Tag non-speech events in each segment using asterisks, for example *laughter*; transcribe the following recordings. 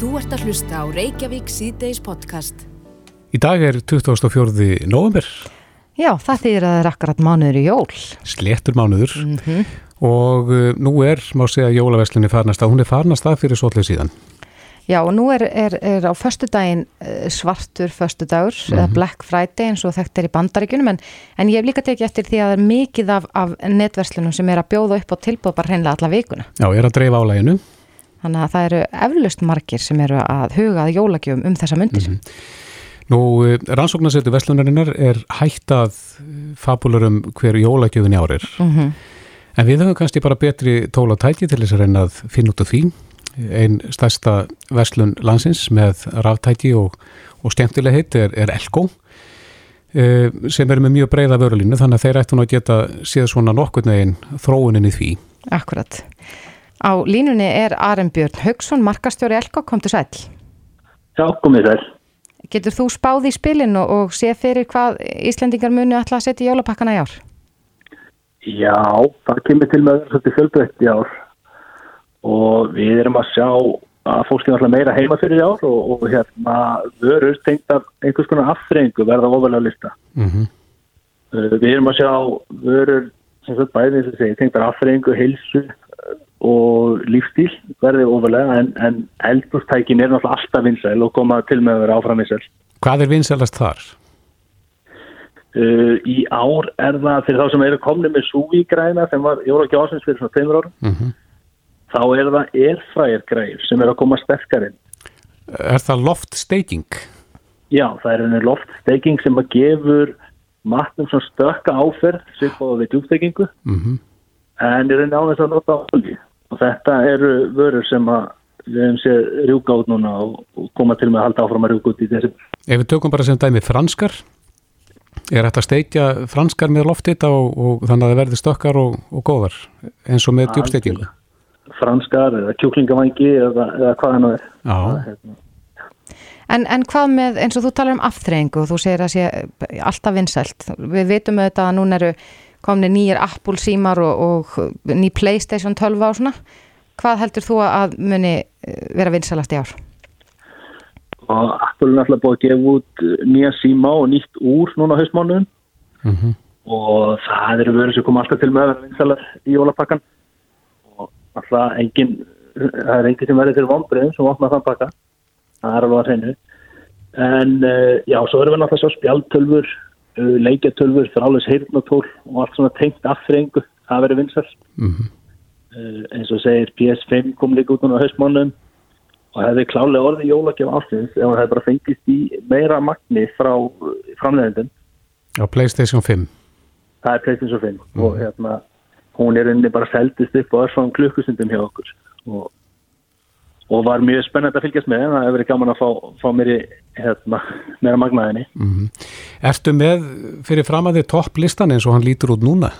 Þú ert að hlusta á Reykjavík síðdeis podcast. Í dag er 24. november, Já, það þýðir að það er akkurat mánuður í jól. sléttur mánuður Mhm. og uh, nú er, má segja, jólaverslinni farnast að hún er farnast að fyrir svolítið síðan. Já, og nú er, er, er á föstudaginn eh, svartur föstudagur, eða Black Friday eins og þekkt er í bandaríkunum, en, en ég hef líka tekið eftir því að það er mikið af, af netverslunum sem er að bjóða upp og tilbúða bara hreinlega alla vikuna. Já, er að dreifa álæginu. Þannig að það eru eflust margir sem eru að huga að jólagjöfum um þessa myndir. Nú, uh, rannsóknarsetu verslunarinnar er hægt að fabulurum hver jólagjöfin í árir. Mm En við höfum kannski bara betri tóla tæki til þess að reyna að finna út af því. Einn stærsta verslun landsins með ráftæki og, og skemmtileg heit er, er Elko eh, sem er með mjög breyða vörulínu þannig að þeir ættu nú að geta séð svona nokkurn veginn þróunin í því. Akkurat. Á línunni er Aron Björn Haugsson, markastjóri Elko, kom til sæl. Já, komið þær. Getur þú spáð í spilin og, og sé fyrir hvað Íslendingar muni ætla að setja í jólapakkana í ár? Já, það kemur til með að vera svolítið fjölbreytt í ár og við erum að sjá að fólk er alltaf meira heima fyrir í ár og, og hérna vörur tengt af einhvers konar afþreyingu verða ofalega lista. Mm Uh, við erum að sjá vörur sem sagt bæði eins og segi tengt af afþreyingu, heilsu uh, og lífstíl verði ofalega en, en eldurstækin er náttúrulega alltaf vinsæl og koma til með að vera áfram vinsæl. Hvað er vinsælast þar? Uh, í ár er það fyrir þá sem eru komni með súvígræna sem var Jóra Gjásins fyrir svona 5 árum Mm þá er það elfræðirgræður sem er að koma sterkarinn. Er það loft staking? Já, það er henni loftsteking sem að gefur matnum svona stökka áferð svipað við djúpstekingu Mm en er henni á þess að nota olji og þetta eru vörur sem að við hefum séð rjúka út núna og, og koma til með að halda áfram að rjúka út í þessi Ef við tökum bara sem dæmi franskar, er þetta að steikja franskar með loftita og, og þannig að það verði stökkar og, og góðar eins og með djúbsteikingu? franskar eða kjúklingavangi eða, eða hvað hann er. Já, Hérna, En, en hvað með, eins og þú talar um afþreyingu, þú segir að sé alltaf vinsælt. Við vitum auðvitað að núna eru komni nýjir Apple símar og, og ný Playstation 12 á svona. Hvað heldur þú að muni eh, vera vinsælast í ár? og Apple er náttúrulega búið að gefa út nýja síma og nýtt úr núna á hausmánuðum mm og það eru vörur sem koma alltaf til með að vera vinsalar í jólapakkan og alltaf engin það er engin sem verður til vonbreðum sem opna þann pakka. Það er alveg að hreinu. En uh, já, svo erum við náttúrulega svo spjaltölfur uh, leikjatölfur, þráleis heyrnatól og allt svona tengt afþrengu það verður vinsal Mhm. uh, eins og segir PS5 kom líka út á hausmánuðum og hefði klálega orðið jólagjöf ástins ef það hefði bara fengist í meira magni frá framleiðendum á Playstation 5. það er PlayStation 5 og hérna hún er unni bara seldist upp á örfam klukkustundum hjá okkur og, og var mjög spennandi að fylgjast með það hefur verið gaman að fá, fá mér í hérna, meira magnaðinni Mm Ertu með fyrir fram að þið topplistan eins og hann lítur út núna?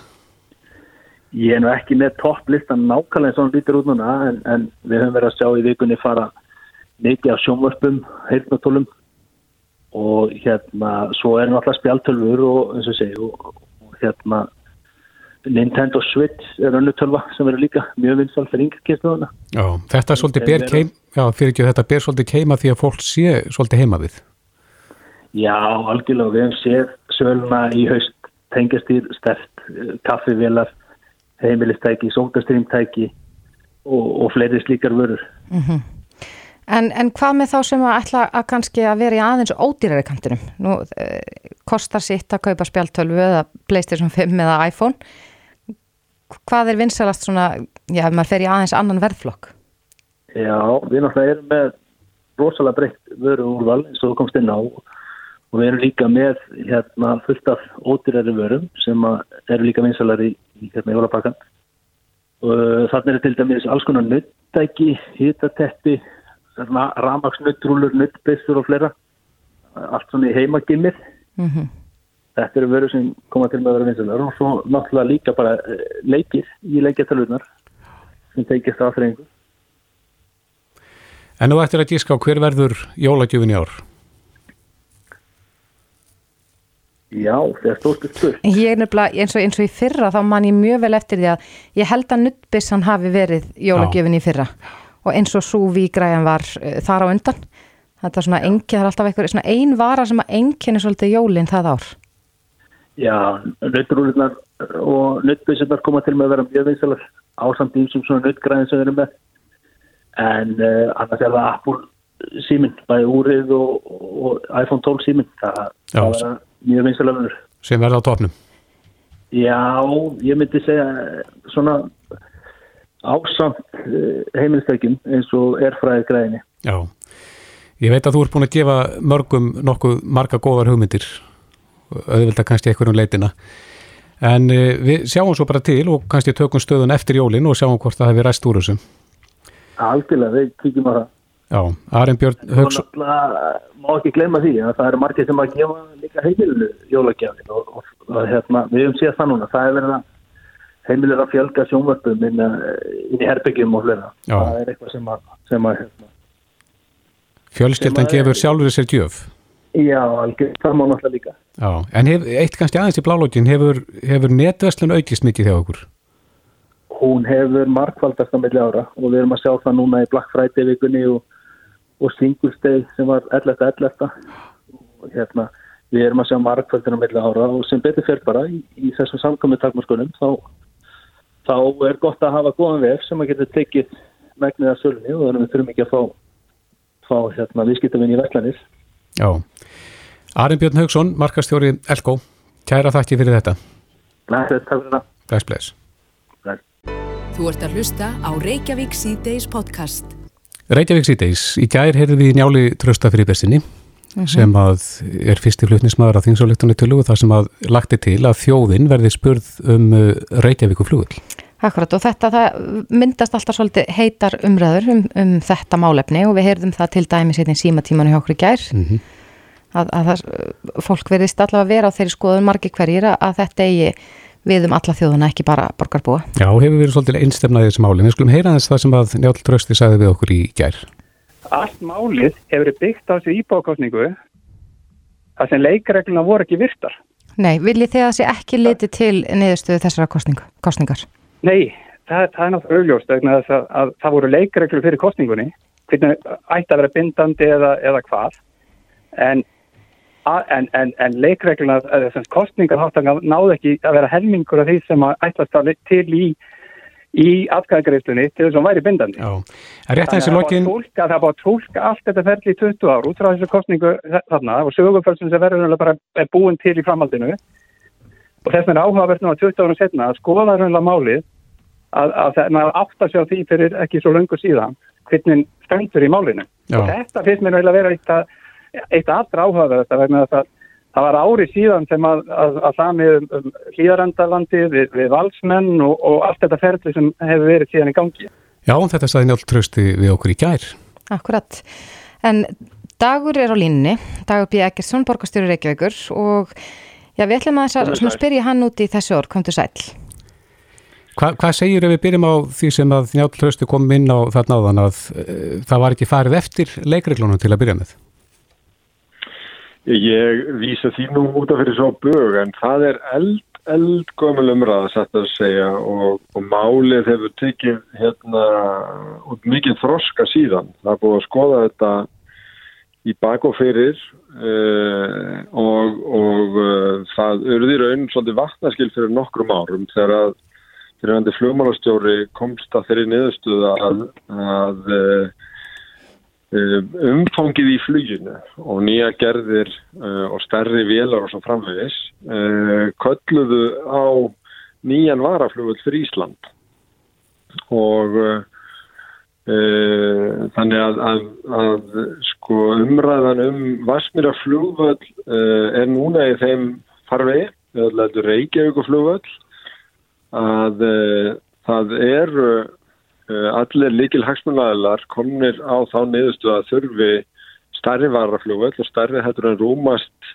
ég er nú ekki með topplistan nákvæmlega eins og hann lítur út núna en, en við höfum verið að sjá í vikunni fara mikið af sjónvörpum heyrnatólum og hérna svo er náttúrulega spjaltölfur og eins og segi og, og hérna Nintendo Switch er önnu tölva sem verður líka mjög vinsal fyrir yngirkistjóðuna Já, þetta er svolítið ber eru- keim, já, fyrir ekki þetta ber svolítið keima því að fólk sé svolítið heima við. Já, algjörlega, við hefum séð söluna í haust tengjastýr stert, kaffivélar, heimilistæki, sótastrýmtæki og, og fleiri slíkar vörur. En, en hvað með þá sem að ætla að kannski að vera í aðeins ódýrari kantinum? Nú eh, kostar sitt að kaupa spjaltölvu eða Playstation 5 eða iPhone. Hvað er vinsælast svona, já, ef maður fer í aðeins annan verðflokk? Já, við náttúrulega erum með rosalega breytt vöru úrval eins og þú komst inn á og við erum líka með hérna, fullt af ódýrari vörum sem eru líka vinsalar í, í hérna, jólapakkan. Og þannig er til dæmis alls konar nuttæki, hitateppi, ramagsnuttrúlur, nuttbissur og fleira. Allt svona í heimagimmið. Mm Þetta eru vörur sem koma til með að vera vinsalar og svo náttúrulega líka bara eh, leikir í leikjartalunar sem teikist aðfreyingu. En nú ættir að gíska á hver verður jólagjöfin í ár? Já, stórt er spurt. Ég er nefnilega, eins og, eins og í fyrra, þá man ég mjög vel eftir því að ég held að nuttbissan hafi verið jólagjöfin í fyrra og eins og súví græðan var uh, þar á undan þetta er svona engi, það er alltaf einhver svona ein vara sem að enginni svolítið jólinn það ár Já, nöttrúlunar og nöttbísunar koma til með að vera mjög vinsalar ásamt í sem svona nöttgræðin sem við erum með. En uh, annars er það Apple síminn, bæði úrið og, og iPhone 12 síminn. Það, það er mjög vinsalar sem verða á topnum. Já, ég myndi segja svona ásamt uh, heimilstækjum eins og erfræði græðinni Já, ég veit að þú ert búin að gefa mörgum nokkuð marga góðar hugmyndir auðvitað kannski einhverjum leitina en uh, við sjáum svo bara til og kannski tökum stöðun eftir jólin og sjáum hvort það hefur ræst úr þessu Algjörlega, við kíkjum á það Já, Arinn Björn Og Hauks náttúrulega má ekki glemma því að það eru margir sem að gefa líka heimilu jólagjafin og, og, og hérna, við höfum séð það núna, það er verið að heimilur að fjölga sjónvörpum inn, að- inn í herbyggjum og. Já. Það er eitthvað sem að, sem að hérna, að- gefur sjálfur sér gjöf já, algjör, það má náttúrulega líka. Já, en hef, eitt kannski aðeins í blálógin hefur, hefur netverslun aukist mikið hjá okkur Hún hefur markvaldast á milli ára og við erum að sjá það núna í Black Friday vikunni og, og Singles Day sem var 11.11. og hérna, við erum að sjá markvaldin á milli ára og sem betur fyrir bara í, í þessum samkomi takmarskunum þá, þá er gott að hafa góðan vef sem að geta tekið megnið að sölunni og þannig að við þurfum ekki að fá, fá hérna, viðskiptavinn í Vestlandir. Já, Arinn Björn Haugsson, markastjóri Elko, kæra þakki fyrir þetta þetta er fyrir það. Bless, bless Nei. Þú ert að hlusta á Reykjavík C-Days podcast. Reykjavík síðdeis, í gær heyrðum við njáli trösta fyrir bestinni sem að er fyrsti flutnismæður á þingsálektunni til og það sem að lagti til að þjóðin verði spurð um uh, Reykjavík og flugull. Akkurat og þetta það myndast alltaf svolítið heitar umræður um, um þetta málefni og við heyrðum það til dæmis hérna í símatímanu hjá okkur í gær Mm að, að það, fólk verðist allavega að vera á þeirri skoðun margir hverjir að, að þetta eigi við um alla þjóðuna ekki bara borgarbúa. Já, hefur verið svolítið einstemnaðið þessi máli. Við skulum heyra þess það sem að Njáll Trösti sagði við okkur í gær. allt málið hefur verið byggt á þessu íbákostningu þar sem leikregluna voru ekki virtar. Nei, viljið þið að sé ekki litið til niðurstöðu þessara kostningu, kostningar? Nei, það, það er náttúrulega augljóst vegna þess að, að það voru leikreglur fyrir kostningunni, hvernig ætti að vera bindandi eða, eða hvað, en, en, en, en leikregluna, eða sem kostningar náðu ekki að vera helmingur af því sem að ætlast að til í, í atkæðagreifstunni til þess að hún væri bindandi. Þannig að það var tólka- var tólka allt þetta ferli í 20 ár út frá þessu kostningu þarna og sögufölsum sem verður bara er búin til í framhaldinu og þess vegna áhugavert nú að 20 árum setna að skoða raunverulega málið að, að það maður átt að sjá því fyrir ekki svo löngu síðan hvernig stendur í málinu Já. og þetta finnst mér raunverulega vera eitt, að, eitt allra áhugaverðast vegna þess að það var ári síðan sem að, að, að samið um, um hlýðarendalandi við, við valsmenn og, og allt þetta ferli sem hefur verið síðan í gangi. já, þetta sagði Njáll Trösti við okkur í gær. Akkurat. En Dagur er á línni, Dagur B. Eggertsson, borgarstjóri Reykjavíkur og já, við ætlum að, að svona, spyrja hann út í þessu orð, komdu sæl. Hva, hvað segir ef við byrjum á því sem að Njáll Trösti kom inn á þarna áðan að uh, það var ekki farið eftir leikreglunum til að byrja með? Ég vísa því nú út af fyrir svo bög en það er eld, eldgömmul umræða satt að segja og, og málið hefur tekið hérna út mikið þroska síðan. Það er búið að skoða þetta í bak og fyrir uh, og, og uh, það urði raun svolítið vatnaskil fyrir nokkrum árum þegar að fyrirvændi flugmálastjóri komst að þeirri niðurstuða að, að Uh, umfangið í fluginu og nýja gerðir uh, og stærri vélar og svo framvegis uh, kölluðu á nýjan varaflugvöld fyrir Ísland. Og þannig að, að, að sko umræðan um Vasmíra flugvöld er núna í þeim farvegi, eða Reykjavík flugvöld að það eru allir líkil hagsmunæðilar komnir á þá niðurstu að þurfi stærri varaflugvöld og stærri hættur en rúmast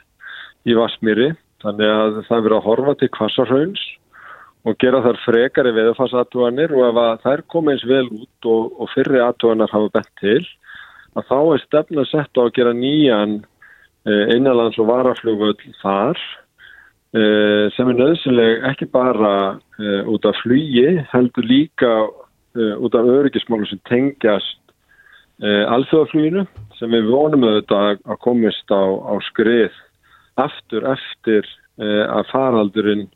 í Vasmíri þannig að það verið að horfa til kvassarhauns og gera þar frekari veðfarsatúanir og ef að þær koma eins vel út og, og fyrri atúanar hafa bent til að þá er stefna sett á að gera nýjan innanlands og varaflugvöld þar sem er nöðsynleg ekki bara út af flugi heldur líka út af öryggismálum sem tengjast uh, alþjóðafluginu sem við vonum auðvitað að komist á, á skrið aftur eftir uh, að faraldurinn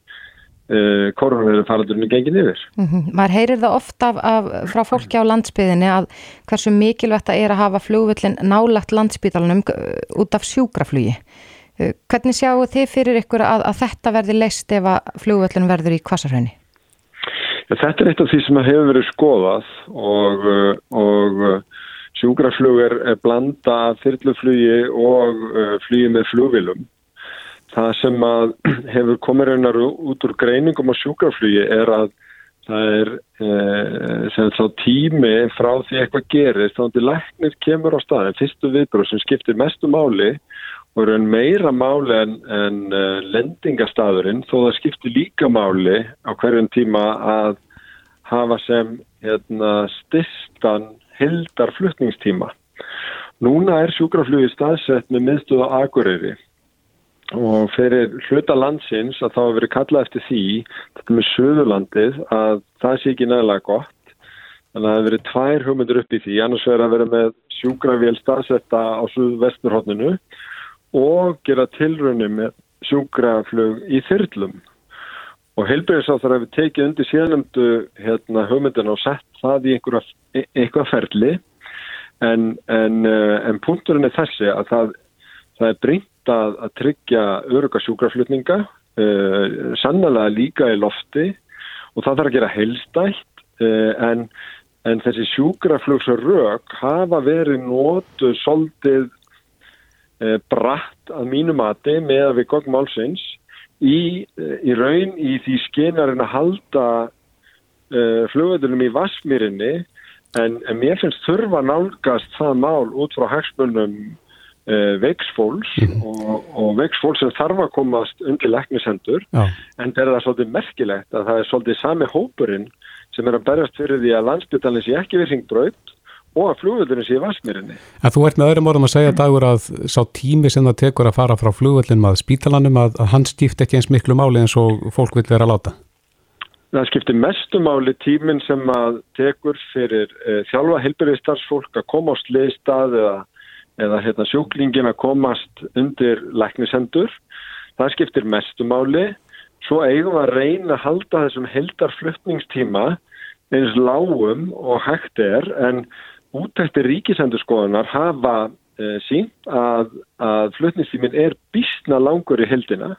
koronavirðin faraldurinn er gengin yfir. Mm -hmm. Maður heyrir það ofta af, af, frá fólki á landsbyðinni að hversu mikilvægt það er að hafa flugvillin nálagt landsbyðalunum út af sjúkraflugi. Hvernig sjáu þið fyrir ykkur að, að þetta verði leist ef að flugvillin verður í kvasarhraunni? Þetta er eitt af því sem hefur verið skoðað og, uh, og uh, sjúkraflug er, er blanda þyrluflugi og uh, flugi með flugvilum. Það sem *clears throat* hefur komið raunar út úr greiningum á sjúkraflugi er að það er þá tími frá því eitthvað gerist þá til læknir kemur á staðin fyrstu viðbröð sem skiptir mestu máli eru en meira máli en, en uh, lendingastadurinn þó það skiptir líka máli á hverjum tíma að hafa sem hérna, stistan hildar flutningstíma. Núna er sjúkraflugi staðsett með miðstöðu á Akureyri og fyrir hluta landsins að þá hefur verið kallað eftir því, þetta með Suðurlandið, að það sé ekki nægilega gott. Þannig að það hefur verið tvær hugmyndur upp í því, annars verður að vera með sjúkravél staðsetta á Suðvesturhóttinu og gera tilrunni með sjúkraflug í þyrlum. Og heilbæðisáþar hefur tekið undir síðanumdu hérna, hugmyndin og sett það í einhverja, e, ferli. En, en, eh, en punkturinn er þessi að það, það er brínt að, að tryggja öruga sjúkraflutninga uh, sannlega líka í lofti og það þarf að gera heilstætt uh, en, en þessi sjúkraflugsrög hafa verið nótu soldið Eh, bratt að mínu mati með að við gogum álsins í, eh, í raun í því skenarinn að halda uh, eh, flugveldunum í Vasmírinni en, en mér finnst þurfa nálgast það mál út frá hagsmunum uh, veiksfólks mm. og, og veiksfólks sem þarf að komast undir leknisendur ja. en það er það svolítið merkilegt að það er svolítið sami hópurinn sem er að berjast fyrir því að landsbyttalins ég ekki við hringbröð og að flugvöldinu sé í Vasmírinni. En þú ert með öðrum orðum að segja dagur að sá tími sem það tekur að fara frá flugvöldinum að spítalanum að, að hann skipti ekki eins miklu máli eins og fólk vil vera að láta? Það skipti mestu máli tímin sem að tekur fyrir e, þjálfa helbyrðistarsfólk að koma á sliðstað eða, eða hérna, sjúklingin að komast undir læknisendur. Það skiptir mestu máli. Svo eigum að reyna að halda þessum heldarflutningstíma eins lágum og hægt er en útæktir ríkisendurskoðunar hafa e, sínt að, að flutnistímin er bísna langur í heldina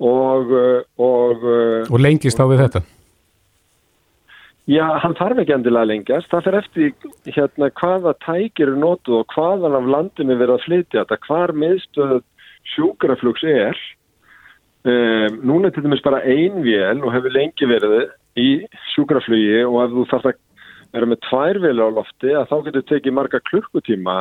og eh, og, eh, og lengist á við þetta? Já, hann þarf ekki endilega lengjast. Það fyrir eftir hérna hvaða tækir eru nótuð og hvaðan af landinu verið að flytja þetta, hvar meðstöð sjúkraflugs er. Um, núna er til dæmis bara ein vél og hefur lengi verið í sjúkraflugi og ef þú þarf að vera með tværveli á lofti að þá getur tekið marga klukkutíma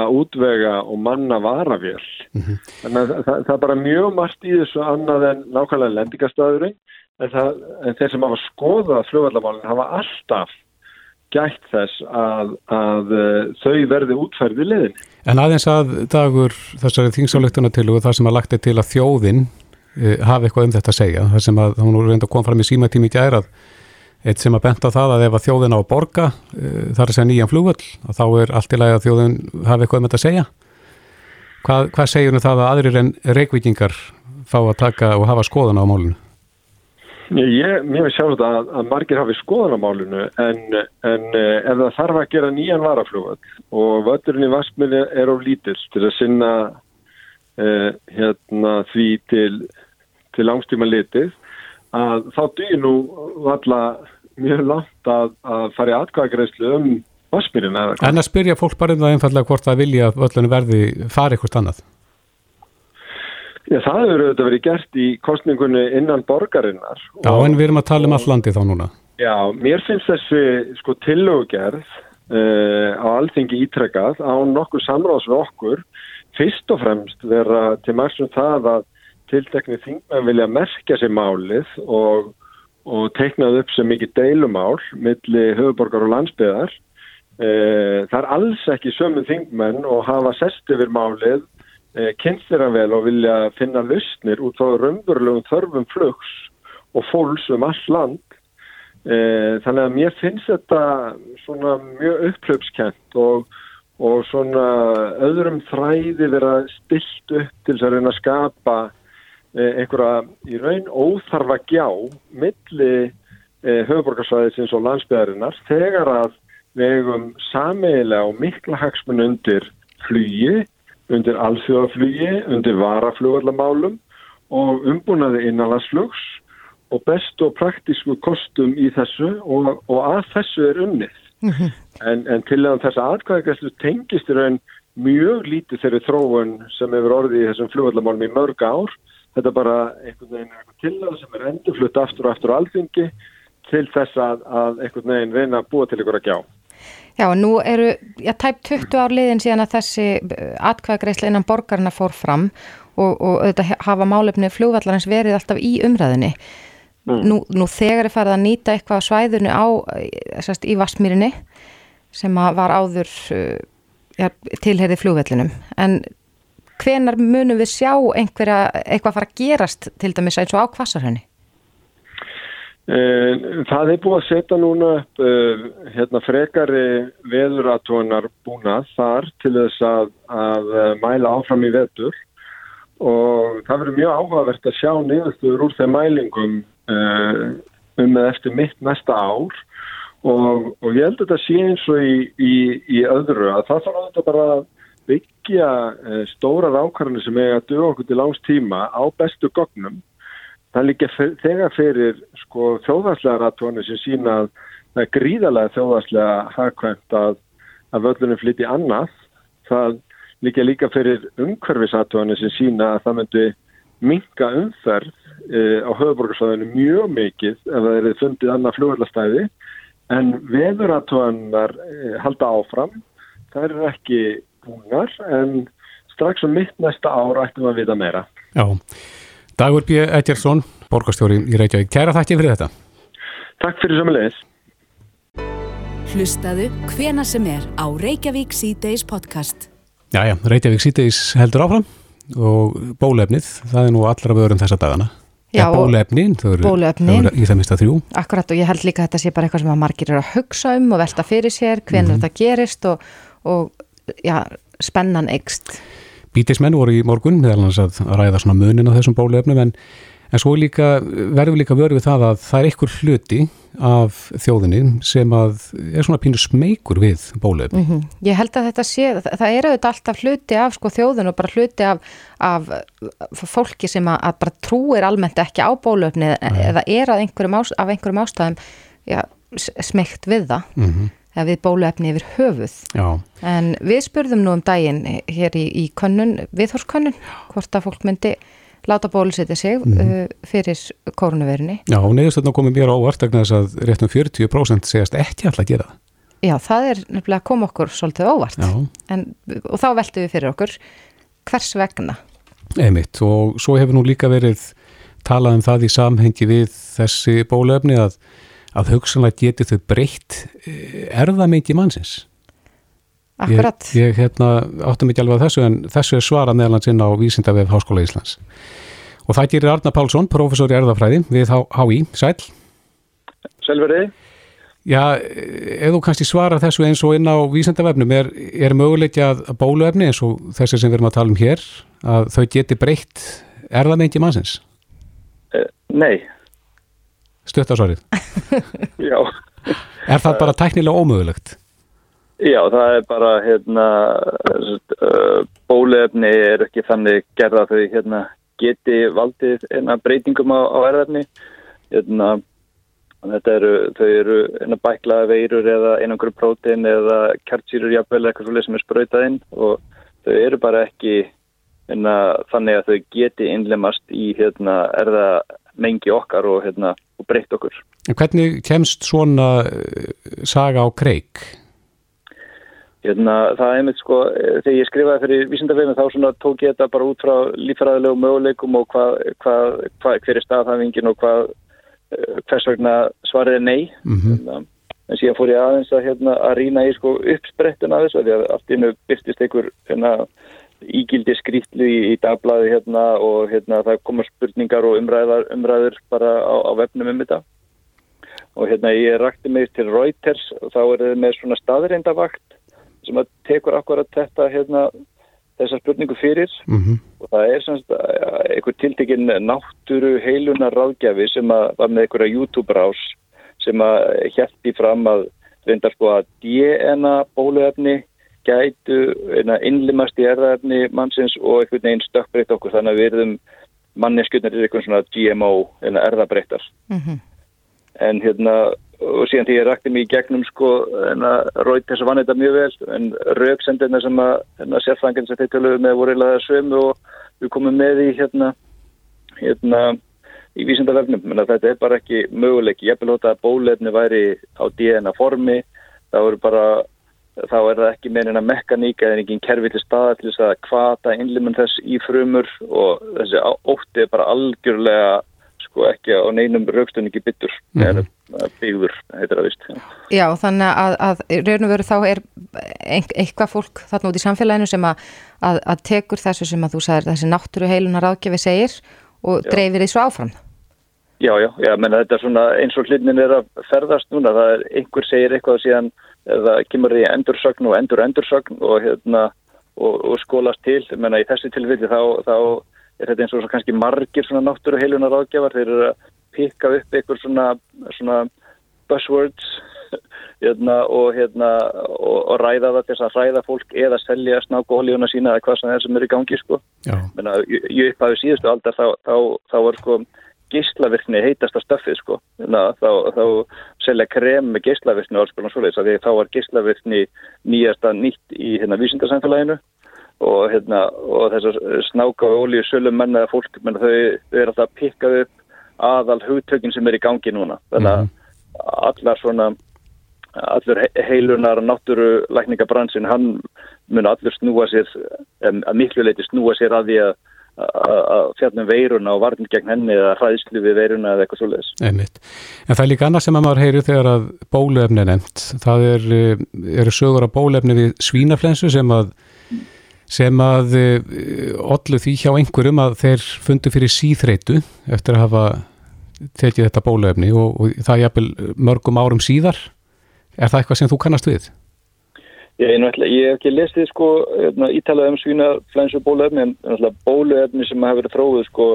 að útvega og manna varavél. Mm -hmm. Þannig að það, það er bara mjög margt í þessu annað en nákvæmlega lendingastöðurinn en, en þeir sem hafa skoðað fljóðallamálinn hafa alltaf gætt þess að, að uh, þau verði útferði liðin. En aðeins að dagur þessari þingsálektuna til og það sem að lagt er til að þjóðin uh, hafi eitthvað um þetta að segja, það sem að hún reynda að koma fram í símatími í gærað eitt sem að benda á það að ef að þjóðin á að borga uh, þar er sér nýjan flugvöld og þá er allt í lagi að þjóðin hafi eitthvað um þetta að segja hvað, hvað segjur það að aðrir en reikvikingar fá að taka og hafa skoðan á málunu? Ég, mér finnst sjálf að, að margir hafi skoðan á málunu en, en eh, ef það þarf að gera nýjan varaflugvöld og völdurinn í Vaskmjöli er á lítill til að sinna uh, hérna, því til, til langstíma litið að þá dýr nú valla mjög langt að, að fara í atkvæðagreyslu um vassmýrin. En að spyrja fólk bara um það einfallega hvort það vilja að völlunum verði fari eitthvað annað? Já, það hefur auðvitað verið gert í kostningunni innan borgarinnar. Já, en við erum að tala um all landi þá núna. Já, mér finnst þessi sko tillögugerð uh, á alþingi ítrekkað á nokkur samráðs við okkur fyrst og fremst vera til mæstum það að tiltekni þingmenn vilja merkja sér málið og, og teiknað upp sem mikið deilumál millir höfuborgar og landsbyðar. E, það er alls ekki sömu þingmenn og hafa sest yfir málið, e, kynnt þeirra vel og vilja finna lausnir út á raunverulegum þörfum flugs og fólks um all land. E, þannig að mér finnst þetta svona mjög upplöpskent og, og svona öðrum þræði vera stilt upp til þess að reyna að skapa einhverja í raun óþarfa gjá milli e, höfuborgarsvæðisins og landsbyðarinnar þegar að við eigum sameigilega og mikla hagsmun undir flugi, undir alþjóðaflugi, undir varaflugallamálum og umbúnaði innanlandsflugs og bestu og praktísku kostum í þessu og, og að þessu er unnið. Mm -hmm. en, en til að þess aðkvæðagæslu tengist í raun mjög lítið þeirri þróun sem hefur orðið í þessum flugvallamálum í mörg ár. Þetta er bara einhvern veginn eitthvað til það sem er endurflutt aftur og aftur á alþingi til þess að, að einhvern veginn reyna að búa til ykkur að gjá. Já, nú eru, já, tæp 20 ár liðin síðan að þessi atkvæðagreisla innan borgarna fór fram og, og auðvitað hafa málefni flugvallarins verið alltaf í umræðinni. Mm. Nú, nú þegar er farið að nýta eitthvað á svæðinu á, sérst, í Vassmýrinni sem var áður uh, ja, tilherði flugvellinum en hvenar munum við sjá einhverja, eitthvað fara að gerast til dæmis eins og á kvassarhönni? Eh, það er búið að setja núna upp uh, hérna frekari veðuratónar búna þar til þess að, að mæla áfram í vetur og það verður mjög áhugavert að sjá niðurstöður úr þeim mælingum um með eftir mitt næsta ár og, og ég held að þetta sé eins og í, í, í öðru að það þarf að bara byggja uh, stóra rákarnir sem eiga að dög okkur til langs tíma á bestu gognum það líka þegar fyrir sko, þjóðarslega ratónu sem sína að það er gríðarlega þjóðarslega hagkvæmt að, að völlunum flytti annað. Það líka líka fyrir umhverfisatónu sem sína að það myndi minga umferð e, á höfuborgarsvæðinu mjög mikið ef það er fundið annað fljóðarstæði en veðuratónar e, halda áfram. Það eru ekki búnar en strax um mitt næsta ár ættum við að vita meira Já, Dagur B. Edjarsson borgarstjóri í Reykjavík, kæra þakki fyrir þetta Takk fyrir samanlegis Hlustaðu hvena sem er á Reykjavík C-Days podcast Jæja, Reykjavík sítiðis heldur áfram og bólefnið, það er nú allra vörum þessa dagana. Já, ja, bólefnin, þau eru, eru í það mista þrjú. Akkurat og ég held líka að þetta sé bara eitthvað sem að margir eru að hugsa um og velta fyrir sér, hvernig mm -hmm. þetta gerist og, og já, spennan eikst. Bítismenn voru í morgun meðal hans að ræða svona munin á þessum bólefnum en, en svo líka, verður líka vörð við það að það er einhver hluti af þjóðinni sem að er svona pínu smeykur við bólefni. Mm -hmm. Ég held að þetta sé, það, það er auðvitað alltaf hluti af sko þjóðin og bara hluti af, af fólki sem að, að bara trúir almennt ekki á bólefni Nei. eða er einhverjum ás, af einhverjum ástæðum já, smeykt við það. Mm -hmm. Eða við bólefni yfir höfuð. Já. En við spurðum nú um daginn hér í, í könnun, viðhórskönnun, hvort að fólk myndi láta bólusetja sig mm. uh, fyrir koronavirunni. Já, og neðustöldna komið mér ávart vegna þess að réttum 40% segast ekki alltaf að gera það. Já, það er nefnilega að koma okkur svolítið ávart en, og þá veltum við fyrir okkur hvers vegna? Einmitt og svo hefur nú líka verið talað um það í samhengi við þessi bólefni að, að hugsanlega geti þau breytt eh, erðamengi mannsins. Akkurat. Ég, ég hérna, áttum ekki alveg að þessu en þessu er svara neðlands inn á Vísindavef Háskóla Íslands. Og það gerir Arna Pálsson, professor í erðafræði við HÍ. Sæl. Sælverði. Já, ef þú kannski svara þessu eins og inn á Vísindavefnum, er, er möguleiki að bóluefni eins og þessi sem við erum að tala um hér, að þau geti breytt erðamengi mannsins? Uh, nei. Stöttasvarið? *laughs* Já. Er það bara tæknilega ómögulegt? Já, það er bara hérna, bólefni er ekki þannig gerða þau hérna, geti valdið eina breytingum á, á erðarni. Hérna, þetta eru, þau eru eina bæklaða veirur eða einangur prótein eða kjartsýrur jafnvel eitthvað svolítið sem er sprautað inn og þau eru bara ekki hérna, þannig að þau geti innlemast í hérna, erðamengi okkar og, hérna, og breytt okkur. En hvernig kemst svona saga á kreik? Hérna, það er einmitt sko, þegar ég skrifaði fyrir vísindafeginu þá svona tók ég þetta bara út frá lífræðilegu möguleikum og hvað, hvað, hvað, hver er staðhæfingin og hvað, eh, hvers vegna svarið er nei. Mm -hmm. En síðan fór ég aðeins að, hérna, að rýna í sko uppsprettun að þessu, því að allt innu byrstist einhver hérna, ígildi skrítlu í, í dagblæði hérna og hérna það komar spurningar og umræðar, umræður bara á, á vefnum um þetta og hérna ég rakti mig til Reuters og þá er það með svona staðreindavakt sem að tekur akkurat þetta hérna þessa spurningu fyrir mm -hmm. og það er semst einhver tiltekinn náttúru heilunar ráðgjafi sem að var með einhverja YouTube-rás sem að hjælti fram að reyndar sko að DNA bóluefni gætu innlimast í erðaefni mannsins og einhvern veginn stökkbreytt okkur þannig að við erum manneskjöldnir er einhvern svona GMO erðabreyttar mm -hmm. en hérna og síðan því ég rætti mig í gegnum sko en að Róið þess að vann þetta mjög vel en rauksendirna sem að, að sérfangin sem þeir töluðu með voru eilaða sömu og við komum með í hérna hérna í vísindavefnum, menn að þetta er bara ekki möguleik, ég vil hóta að bólefni væri á DNA formi, það voru bara þá er það ekki meirinn að mekaníka eða enginn kerfi til staða til þess að kvata innlimun þess í frumur og þessi ótti er bara algjörlega sko ekki á neinum raukstunningi byttur mm -hmm. eða byggður, heitir það vist. Já, þannig að, að raun og veru þá er eitthvað fólk þarna út í samfélaginu sem að, að, að tekur þessu sem að þú sagðir þessi náttúru heilunar ágjafi segir og já. dreifir því svo áfram. Já, já, já, menn þetta er svona eins og hlinnin er að ferðast núna, það er einhver segir eitthvað síðan það kemur í endursögn og endur endursögn og hérna og, og skólast til, menna í þessi tilfelli þá, þá er þetta eins og kannski margir náttúru heilunar ágjafar, þeir eru að pikka upp einhver svona, svona buzzwords *laughs* hérna, og, hérna, og, og ræða það til þess að ræða fólk eða selja snákuhólíuna sína eða hvað sem er sem er í gangi sko. Menna, ég upphafi síðustu aldar þá, þá, þá var sko gíslavirkni heitasta stöfið sko Þannig, þá, þá selja krem með gíslavirkni og alls konar svoleiðis þá var gíslavirkni nýjasta nýtt í hérna vísindarsamfélaginu og, hérna, og þessar snáka og ólíu sölum menna eða fólk, menna þau, þau er alltaf að pikka upp aðal hugtökin sem er í gangi núna. Þannig að mm -hmm. allar svona, allur heilunar náttúru lækningabransin, hann mun allur snúa sér, að miklu leiti snúa sér að því að að fjallum veiruna og varðin gegn henni eða hræðslu við veiruna eða eitthvað svolítið. Einmitt. En það er líka annað sem að maður heyri þegar að bólefni er nefnt. Það er, eh, eru sögur af bólefni við svínaflensu sem að sem að ollu eh, því hjá einhverjum að þeir fundu fyrir síþreitu eftir að hafa tekið þetta bólöfni og, og það er mörgum árum síðar. Er það eitthvað sem þú kannast við? Ég, ég hef ekki lesið sko hérna, ítalað um svínaflensu bólöfni en bólöfni sem hafa verið þróið sko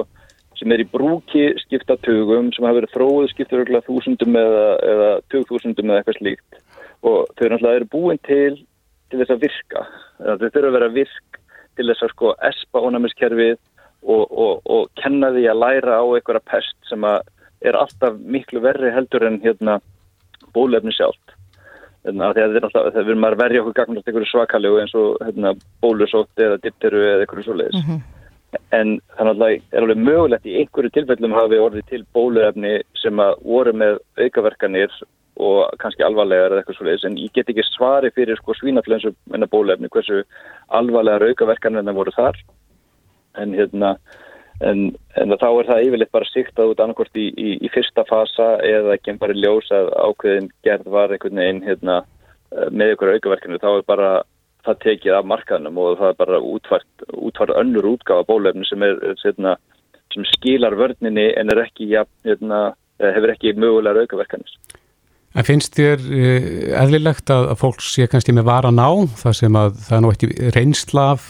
sem er í brúki skiptatugum sem hafa verið þróið skiptur þúsundum eða, eða tugþúsundum eða eitthvað slíkt og þau eru búin til til þess að virka. Þau þurfa að vera virk til þess að sko espa ónæmiskerfið og, og, og kenna því að læra á einhverja pest sem er alltaf miklu verri heldur en hérna, bólefni sjálft. Þegar við erum að verja okkur gagnast einhverju svakalegu eins og hérna, bólusótt eða dipteru eða einhverju svoleiðis. Mm -hmm. En þannig að það er alveg mögulegt í einhverju tilfellum hafi orðið til bóluefni sem að voru með aukaverkanir og kannski alvarlegar eða eitthvað svolítið en ég get ekki svari fyrir sko svínaflensu enna bólefni hversu alvarlegar aukaverkanirna voru þar en hérna en, en þá er það yfirleitt bara siktað út annarkort í, í, í fyrsta fasa eða ekki bara ljós að ákveðin gerð var einhvern veginn hérna með ykkur aukaverkanir. Þá er bara það tekið af markanum og það er bara útfært, útfært önnur útgáfa bólefni sem er hérna, sem skilar vörninni en ekki hérna, hefur ekki mögulegar aukaverkanir En finnst þér uh, eðlilegt að, að fólk sé kannski með varan á það sem að það er nú eitt reynsla af,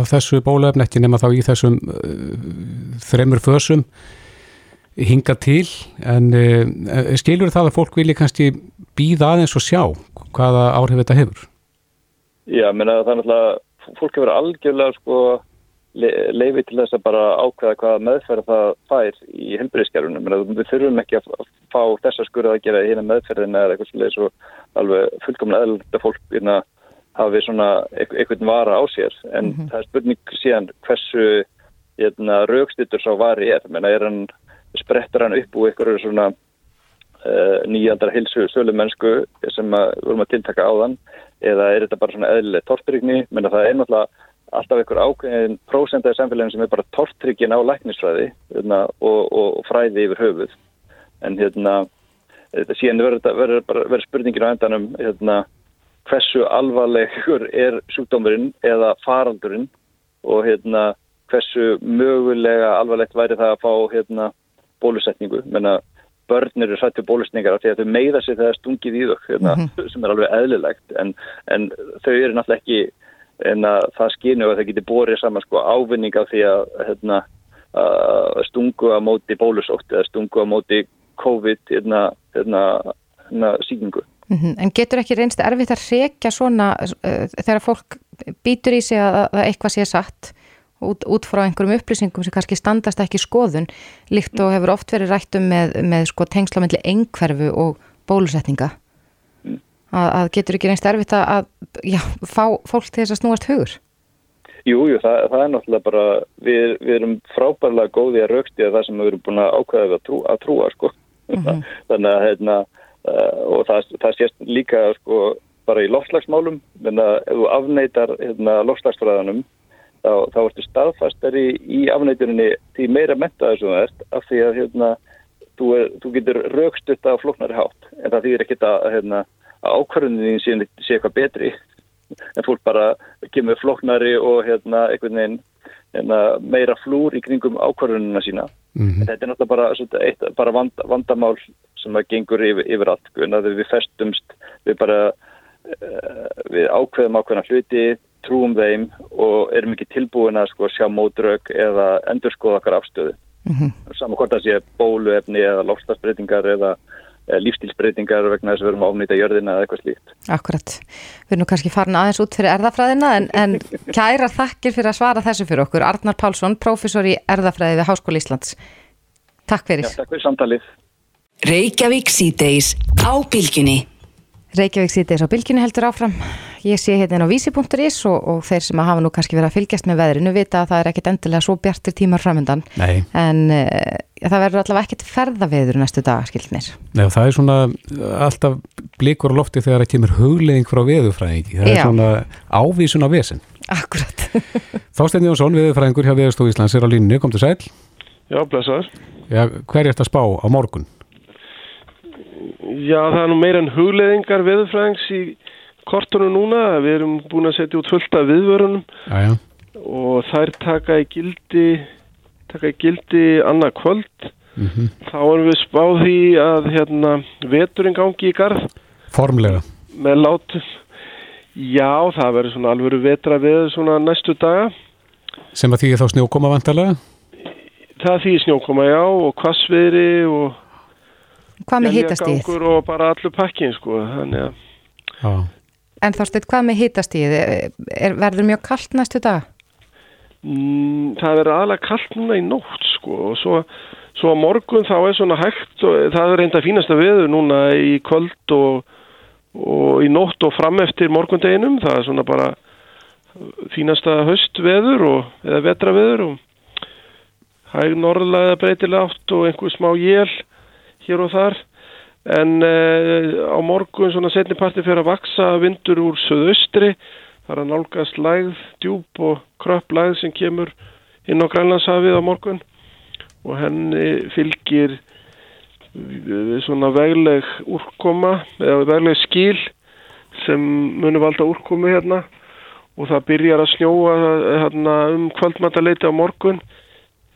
af þessu bólöfn, ekki nema þá í þessum uh, þremur fösum hinga til en uh, skilur það að fólk vilja kannski býða aðeins og sjá hvaða áhrif þetta hefur? Já, menna það er náttúrulega fólk hefur algjörlega sko leiði til þess að bara ákveða hvað meðferð það fær í helbriðskerfunum. Við þurfum ekki að fá þessa skurða að gera í hérna meðferðina eða eitthvað svolítið svo alveg fullkomlega eðlunda fólk hérna hafi svona einhvern vara á sér. En mm -hmm. það er spurning síðan hversu hérna, raukstittur sá vari er. Menna, er hann, sprettur hann upp úr einhverju svona uh, nýjandar hilsu sölumennsku sem við vorum að tiltaka á þann eða er þetta bara svona eðlileg tortrygni. Menna það er náttúrulega alltaf einhver ákveðin prósenda í samfélaginu sem er bara tortryggin á læknisfræði hérna, og, og fræði yfir höfuð. En hérna síðan verður verður spurningin á endanum hérna, hversu alvarlegur er sjúkdómurinn eða faraldurinn og hérna hversu mögulega alvarlegt væri það að fá hérna bólusetningu. Menna börn eru hrættu bólusningar af því að þau meiða sig þegar stungið í þau hérna, sem er alveg eðlilegt. En, en þau eru náttúrulega ekki en að það skinu að það getur borið saman sko ávinning af því að hérna, að stungu að móti bólusótt eða stungu að móti COVID hérna, hérna, hérna síkingu. Mhm, En getur ekki reynst erfitt að rekja svona uh, þegar fólk býtur í sig að, að eitthvað sé satt út, út frá einhverjum upplýsingum sem kannski standast ekki skoðun líkt og hefur oft verið rættum með, með sko tengslamendli einhverfu og bólusetninga að, að getur ekki reynst erfitt að, að já, fá fólk til þess að snúast hugur? Jú, jú, það, það er náttúrulega bara, við, við erum frábærlega góði að rauksti að það sem við erum búin að ákvæða að, trú, að trúa, sko. Þannig að, hérna, uh, og það, það sést líka, sko, bara í loftslagsmálum, þannig að ef þú afneitar, hérna, loftslagsfræðanum, þá, þá ertu staðfastari í afneiturinni því meira mentaður sem það ert, af því að, hérna, þú, er, þú getur raukstutt af floknari hátt, en það þýðir ekkit að, hérna, að ákvarðunin sé, sé eitthvað betri en fólk bara kemur floknari og hérna, einhvern veginn hérna, meira flúr í kringum ákvarðunina sína. Mm -hmm. Þetta er náttúrulega bara, svona, eitt, bara vand, vandamál sem að gengur yfir, yfir allt. Þegar við festumst, við bara uh, við ákveðum ákveðna hluti, trúum þeim og erum ekki tilbúin að sko, sjá mótrök eða endur skoða okkar afstöðu. Mm -hmm. Saman hvort það sé bóluefni eða lofstafsbreytingar eða lífstílsbreytingar vegna þess að við erum að ofnýta jörðina eða eitthvað slíkt. Akkurat. Við erum nú kannski farin aðeins út fyrir erðafræðina en, en *laughs* kæra þakkir fyrir að svara þessu fyrir okkur. Arnar Pálsson, prófessor í erðafræði við Háskóli Íslands. Takk fyrir. Já, takk fyrir samtalið. Reykjavík síðdeis á bylginni heldur áfram. Ég sé hérna á vísi.is og, og þeir sem hafa nú kannski verið að fylgjast með veðrinu vita að það er ekkit endilega svo bjartir tímar framöndan. Nei. En uh, það verður allavega ekkit ferðaveður næstu dag, skilt mér. Nei, það er svona alltaf blikur á lofti þegar það kemur hugleðing frá veðufræðingi. Það er Já. svona ávísun á vesen. Akkurat. *laughs* Þásteinn Jónsson, veðufræðingur hjá Veðurstofu Íslands er á línu, kom til sæl. Já, blessaður. Já, er það er nú meira en hugleðingar veðurfræðings í kortunum núna. Við erum búin að setja út fullt af viðvörunum Já, já. og þær taka í gildi, taka í gildi annað kvöld. Mm Þá erum við spáð því að hérna, veturinn gangi í garð Formlega. með látum. Já, það verður svona alvöru vetra veður svona næstu daga. Sem að því þá snjókoma vantarlega? Það því snjókoma já og kvassviðri og Hvað með hitastíð? og bara allur pakkin sko. Þannig að Já. En Þorsteinn, hvað með hitastíð? Er, verður mjög kallt næstu dag? Mm, það verður aðalega kallt núna í nótt sko og svo, svo morgun þá er svona hægt og það er reynda fínasta veður núna í kvöld og, og í nótt og fram eftir morgundeginum það er svona bara fínasta höstveður og, eða vetraveður og hæg norðlega breytilega átt og einhver smá jél hér og þar. En eh, á morgun svona setni parti fyrir að vaksa vindur úr söðaustri Það er að nálgast lægð, djúb og kröpp lægð sem kemur inn á Grænlandshafið á morgun. Og henni fylgir við svona vegleg úrkoma eða vegleg skil sem munur valda úrkomi hérna. Og það byrjar að snjóa hérna, um kvöldmataleiti á morgun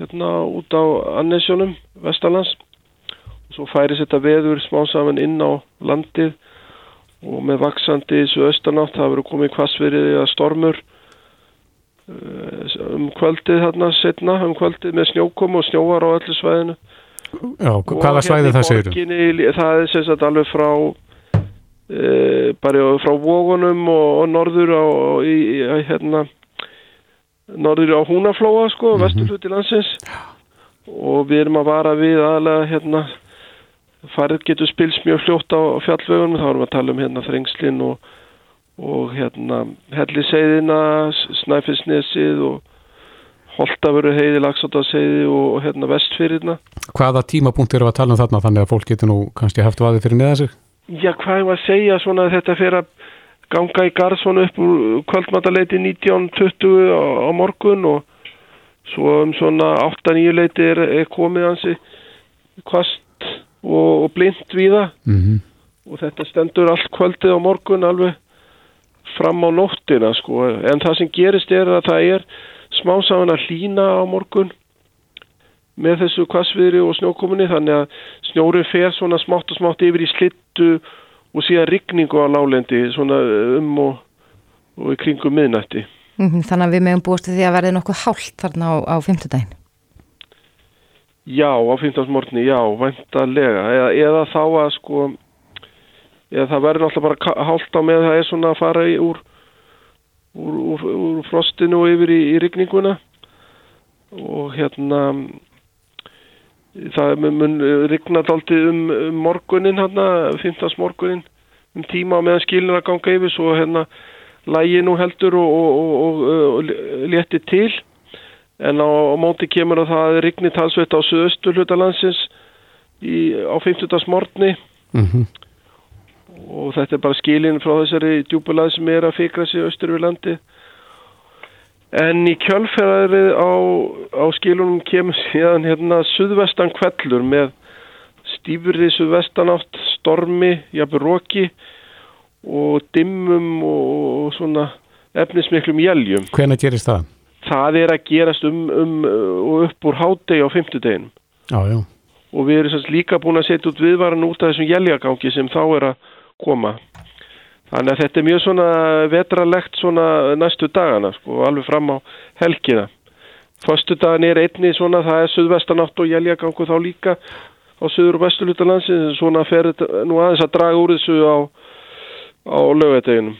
hérna út á Annesjónum, Vestalans og svo færis þetta veður smá saman inn á landið og með vaksandi þessu austanátt það verður komið kvassverið eða stormur eh, um kvöldið þarna setna um kvöldið með snjókomu og snjóar á öllu svæðinu. Já, hvaða svæði hérna í það segir borginni, það er sem sagt alveg frá e, bara frá vógunum og, og norður á í, í, hérna norður á Húnaflóa sko, mm Mhm. vesturhluti landsins. Og við erum að vara við aðlega hérna farið getur spils mjög fljótt á fjallvegunum, þá erum við að tala um hérna þrengslinn og, og hérna helliseiðina, snæfisnesið og holtavöru heiði, lagsáttaseiði og, og hérna vestfyrirna. Hvaða tímapunkt eru að tala um þarna þannig að fólk getur nú kannski haft vaðið fyrir neða sig? Já, hvað er að segja svona að þetta fyrir að ganga í garð svona upp úr kvöldmataleiti 19.20 á, á morgun og svo um svona 8-9 leiti er, er komið hansi kvast og, og blind víða Mm og þetta stendur allt kvöldið á morgun alveg fram á nóttina sko en það sem gerist er að það er smá saman að hlína á morgun með þessu kvassviðri og snjókominni þannig að snjóri fer svona smátt og smátt yfir í slittu og síðan rigningu á lálendi svona um og, og í kringum miðnætti. Mm, þannig að við meðum búist því að verði nokkuð hált þarna á, á fymtudaginn. Já, á fymtagsmorni, já, væntalega. Eða, eða þá að sko, eða það verður náttúrulega bara hált á með það er svona að fara í úr, úr, úr, úr frostinu og yfir í, í rigninguna og hérna það mun, mun rigna daldi um, um morgunin hérna, fymtagsmorgunin um tíma meðan skilin að ganga yfir svo hérna lægi nú heldur og, og, og, og létti til en á, á móti kemur að það rignir talsveit á söðustu hlutalandsins á 50. morgni mm -hmm. og þetta er bara skilin frá þessari djúbulað sem er að fikra sig austur við landi en í kjölferðarið á, á skilunum kemur *laughs* síðan hérna suðvestan kvellur með stífrið suðvestanátt stormi, jafnveg róki og dimmum og svona efnismiklum jæljum. Hvena gerist það? Það er að gerast um, um og upp úr hádegi á já. Og við erum líka búin að setja út viðvaran út af þessum jæljagangi sem þá er að koma. Þannig að þetta er mjög svona vetralegt svona næstu dagana, sko, alveg fram á helgina. Föstu dagan er einni svona, það er suðvestanátt og jæljagangu þá líka á söður og vestulutalansin, svona fer nú aðeins að draga úr þessu á á lögadeginum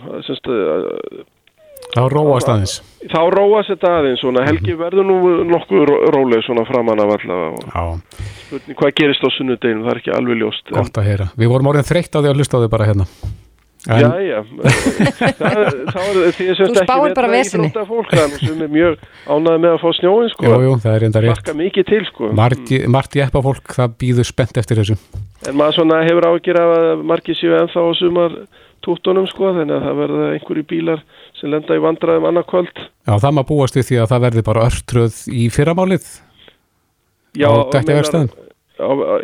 þá róast aðeins. Þá róast þetta aðeins svona. helgi verður nú nokkuð róleg svona framan af allavega hvað gerist á sunnudeginum, það er ekki alveg ljóst gott að heyra, við vorum orðin þreytt á því að hlusta á því bara hérna En... Já, já, það, þá er því að Þú spáir bara vesinni fólk, sem er mjög ánæði með að fá snjóin sko. Jú, jú, það er enda rétt. Til, sko. Margt í eppa fólk, það býður spennt eftir þessu. En maður svona hefur ágjör af að margir séu ennþá á sumar túttunum sko, þannig að það verða einhverju bílar sem lenda í vandraðum annarkvöld. Já, það maður búast við því að það verði bara örtröð í fyrramálið. Já,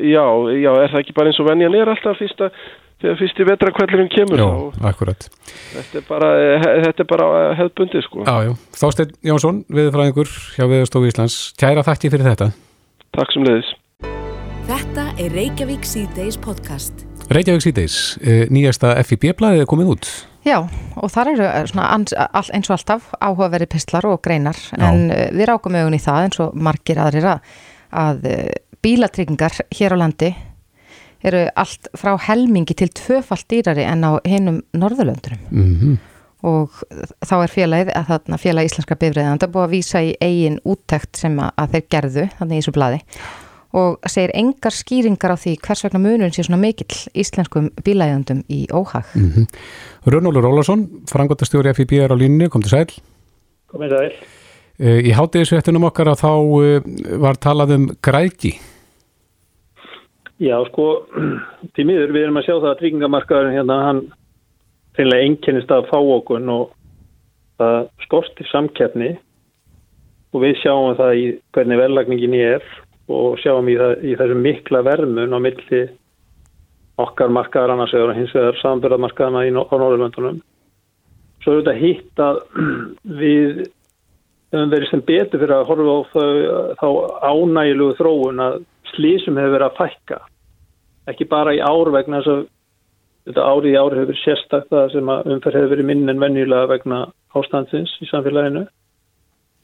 já, já, er það ekki bara eins og venjan er alltaf fyrsta þegar fyrsti vetrakvællurum kemur já, akkurat. Þetta er bara, þetta er bara hefðbundi sko. Já, já. Þásteinn Jónsson, viðfræðingur hjá Viðstofu Íslands, kæra þakki fyrir þetta. Takk sem leiðis Þetta er Reykjavík C-Days podcast. Reykjavík C-Days, eh, nýjasta FIB-blæðið er komið út. Já, og þar eru eins og alltaf áhugaveri pistlar og greinar. En já. Eh, við rákum auðvun í það eins og margir aðrir að, að eh, bílatryggingar hér á landi eru allt frá helmingi til tvöfalt dýrari en á hinnum Norðurlöndurum mm -hmm. og þá er félagið að þarna félag íslenska bifriðan það er búið að vísa í eigin úttekt sem að, að þeir gerðu þannig í þessu bladi og segir engar skýringar á því hvers vegna munurinn sé svona mikill íslenskum bílægjöndum í óhag. Mm -hmm. Rönnólu Rólarsson, frangotastjóri FIB er á línu, kom til sæl. Komið sæl. Eh, Í hátegisvettunum okkar að þá eh, var talað um græki Já, sko, til miður við erum að sjá það að tryggingamarkaðurinn hérna, hann reynilega einkennist að fá okkur og það skortir samkeppni og við sjáum það í hvernig verðlagningin er og sjáum í, það, í þessu mikla vermun á milli okkar markaðar annars eða hins vegar samverðarmarkaðana á Norðurlöndunum. Svo er þetta hitt að *clears throat* við höfum verið sem betur fyrir að horfa á þá, þá ánægilugu þróun að slísum hefur verið að fækka ekki bara í ár vegna þess að þetta ári í ári hefur verið sérstakta sem að umferð hefur verið minn en venjulega vegna ástandsins í samfélaginu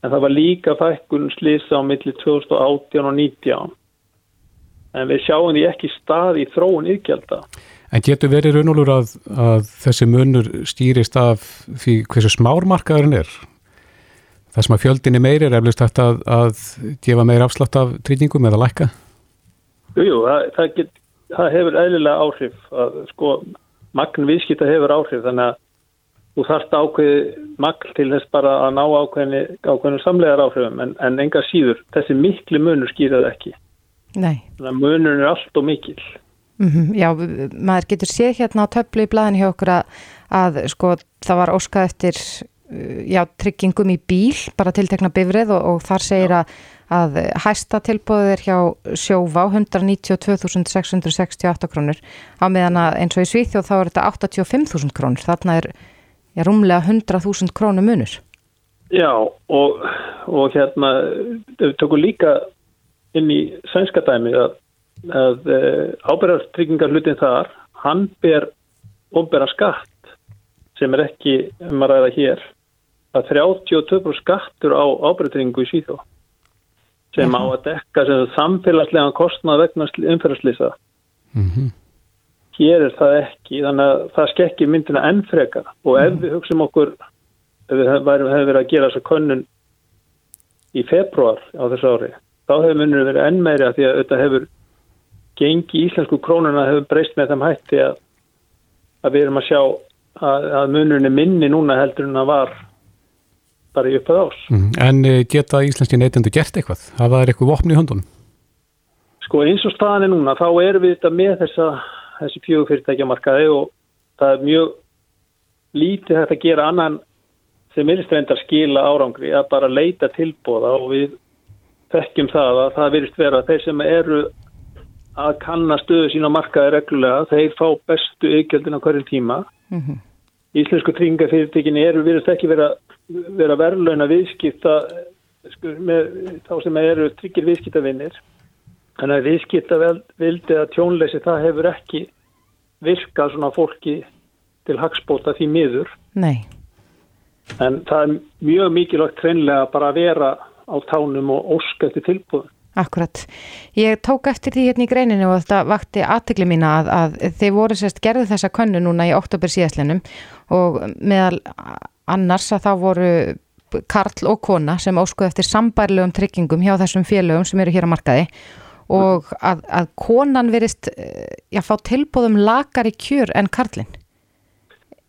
en það var líka fækkun slísa á milli 2018 og 19 en við sjáum því ekki stað í þróun yfirkjálta En getur verið raunulur að, að þessi munur stýrist af því hversu smármarkaðurinn er? Það sem að fjöldinni meiri er eflust hægt að, að gefa meir afslátt af trýningum eða lækka? Jú, það, það, get, það hefur eðlilega áhrif að sko magn viðskipta hefur áhrif þannig að þú þarft ákveði magn til þess bara að ná ákveðinu, ákveðinu samlegar áhrifum en, en enga síður þessi miklu munur skýraði ekki. Nei. Þannig að munur er allt og mikil. Mm -hmm, já, maður getur séð hérna á töflu í blæðin hjá okkur að, að sko það var óskað eftir já, tryggingum í bíl, bara tiltekna bifrið og, og þar segir að að hæsta tilbúið er hjá sjófá 192.668 krónur. Á meðan að eins og í Svíþjóð þá er þetta 85.000 krónur. Þarna er já, rúmlega 100.000 krónur munur. Já og, og hérna við tökum líka inn í sænska dæmi að, að e, ábyrðartryggingar hlutin þar, hann ber ofbera skatt sem er ekki um að ræða hér að 32% skattur á ábyrðartryggingu í síþó sem á að dekka sem samfélagslega kostnað vegna umferðarslýsa Mm -hmm. hér er það ekki þannig að það skekki myndina enn frekar. Og ef við hugsim okkur ef við hefum hef verið að gera þessa könnun í februar á þessu ári þá hefur munur verið enn meiri að því að þetta hefur gengi íslensku krónuna hefur breyst með þeim hætti að, að við erum að sjá að, að munurinn er minni núna heldur en að var bara í uppað ás Mm. En eh, geta íslenski neytendur gert eitthvað? Hafa þær eitthvað vopn í höndunum? Sko eins og staðan er núna þá erum við þetta með þessa, þessi fjögur fyrirtækjamarkaði og það er mjög lítið hægt að gera annan sem er strendar skila árangri að bara leita tilbóða og við þekkjum það að það virðist vera að þeir sem eru að kanna stöðu sína á markaði reglulega þeir fá bestu ykjöldin á hverjum tíma Mhm. Íslensku tryggingafyrirtekin eru virðist ekki vera, vera verðlauna viðskipta sko, með þá sem eru tryggir viðskiptavinnir þannig að viðskiptavildi að tjónleysi það hefur ekki virkað svona fólki til hagspóta því miður. Nei, en það er mjög mikilvægt hreinlega bara að vera á tánum og óska eftir tilbúðum akkurat. Ég tók eftir því hérna í greininu og þetta vakti aðtegli mína að, að þeir voru sérst gerðu þessa könnu núna í oktober síðastlennum og meðal annars að þá voru Karl og kona sem óskuði eftir sambærlegum tryggingum hjá þessum félögum sem eru hér á markaði og að, að konan verist já, fá tilbúðum lakar í kjör en Karlinn.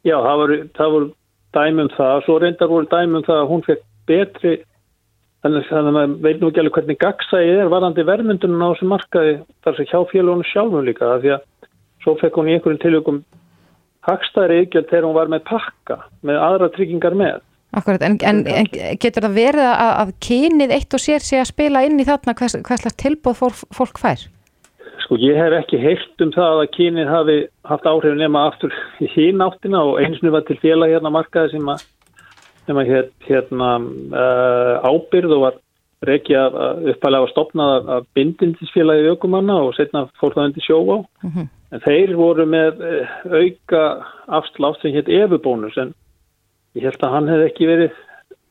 Já, það voru, það voru dæmum það, svo reyndar voru dæmum það að hún fekk betri þannig að maður veit nú ekki alveg hvernig gagsæði er varandi verðmyndunum á þessum markaði þar sem hjá félagunum sjálfum líka því að svo fekk hún í einhverjum tilvægum hagstæðri ykjöld þegar hún var með pakka með aðra tryggingar með Akkurat, en, en, en getur það verið að, að kynið eitt og sér sé að spila inn í þarna hvers, hverslega tilbúð fólk, fólk fær? Sko ég hef ekki heyrt um það að kynið hafi haft áhrif nema aftur í hín áttina og einsinu var til félag hérna markaði sem að, sem að hér, hérna uh, ábyrð og var reiki að uppalega var stopnað af bindindisfélagi aukumanna og setna fór það undir sjó á. Mm -hmm. En þeir voru með uh, auka afslátt sem hétt efubónus en ég held að hann hefði ekki verið,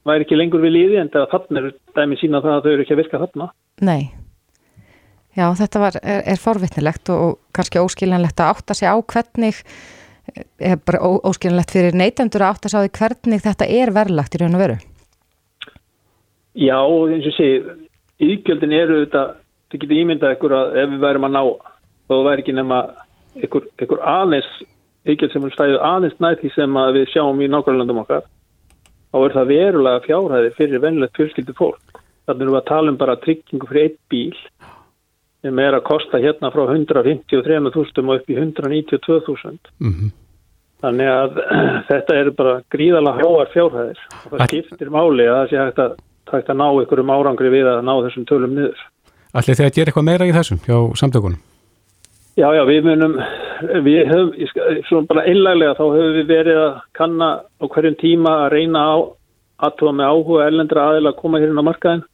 væri ekki lengur við líði en þarna er dæmi sína það að þau eru ekki að virka þarna. Nei. Já, þetta var, er, er forvitnilegt og, og kannski óskiljanlegt að átta sig á hvernig, er bara ó, óskiljanlegt fyrir neytendur að átta sig á því hvernig þetta er verðlagt í raun og veru. Já, eins og sé, ígjöldin eru þetta, þið getur ímyndað ykkur að ef við værum að ná, þá væri ekki nema ykkur, ykkur aðeins, ígjöld sem er stæðið aðeins nætt því sem við sjáum í nákvæmlandum okkar, þá er það verulega fjárhæði fyrir venlegt fjölskyldu fólk. Þannig við að tala um bara tryggingu fyrir eitt bíl sem er að kosta hérna frá 153.000 og upp í 192.000. Mm -hmm. Þannig að *clears throat* þetta er bara gríðalega háar fjárhæðir og það skiptir máli að það sé hægt að, hægt að ná ykkurum árangri við að ná þessum tölum niður. Allir þegar gera eitthvað meira í þessum hjá samtökunum? Já, já, við munum, við höfum, svona bara einlæglega þá höfum við verið að kanna á hverjum tíma að reyna á aðtóa með áhuga ellendra aðeila að koma hérna á markaðin.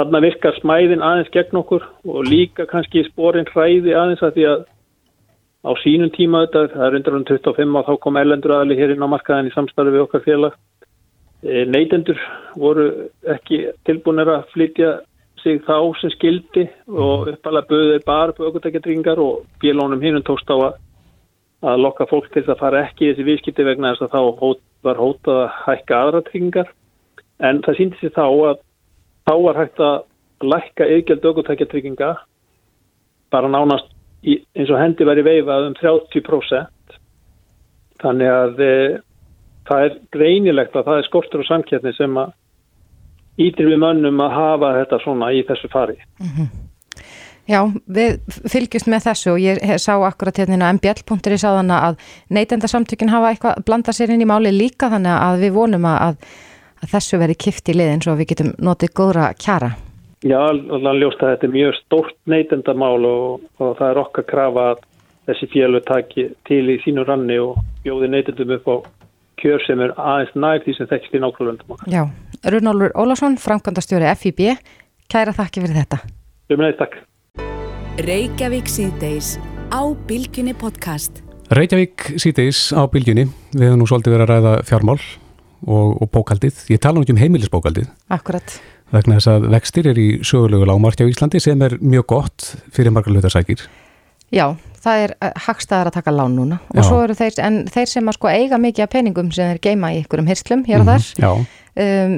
Þarna virkar smæðin aðeins gegn okkur og líka kannski spórin hræði aðeins að því að á sínum tíma þetta, það er undir 25 og þá kom ellendur aðli hér inn á markaðin í samstarfi við okkar félag. E, neytendur voru ekki tilbúinir að flytja sig þá sem skildi og uppalega böðið bara på aukvöldækjadringar og bílónum hinnum tókst á að, að lokka fólk til þess að fara ekki í þessi viðskipti vegna þess að þá hót, var hótað að hækka aðra tryggingar. En það síndi sér þá að þá var hægt að lækka yðgjald aukvöldækjadringa bara nánast í, eins og hendi væri veifað um 30% þannig að e, það er greinilegt að það er skortur og samkjætni sem að ítir við mönnum að hafa þetta svona í þessu fari. Mm -hmm. Já, við fylgjumst með þessu og ég sá akkurat hérna á mbl.ri sáðana að neytendasamtökin hafa eitthvað blanda sér inn í máli líka þannig að við vonum að, að þessu veri kift í liðin svo við getum notið góðra kjara. Já, alveg ljóst að þetta er mjög stórt neytendamál og, og það er okkar krafa að þessi félög taki til í sínu ranni og bjóði neytendum upp á kjör sem er aðeins nær því sem þekkst í nákvæmlega Já, Runólfur Ólásson, framkvæmdastjóri FIB, kæra þakki fyrir þetta. Með takk. Reykjavík síðdeis á Bilginni podcast. Reykjavík síðdeis á Bilginni. Við hefum nú svolítið verið að ræða fjármál og, og bókaldið. Ég tala nú ekki um heimilisbókaldið. Akkurat. Vegna þess að vextir er í sögulegu lágmarki á Íslandi sem er mjög gott fyrir margar hlutarsækir. Já, það er hagstaðar að taka lán núna og Já. svo eru þeir, en þeir sem að sko eiga mikið af peningum sem þeir geima í ykkurum hirslum hér og Mhm, þar, Já, um,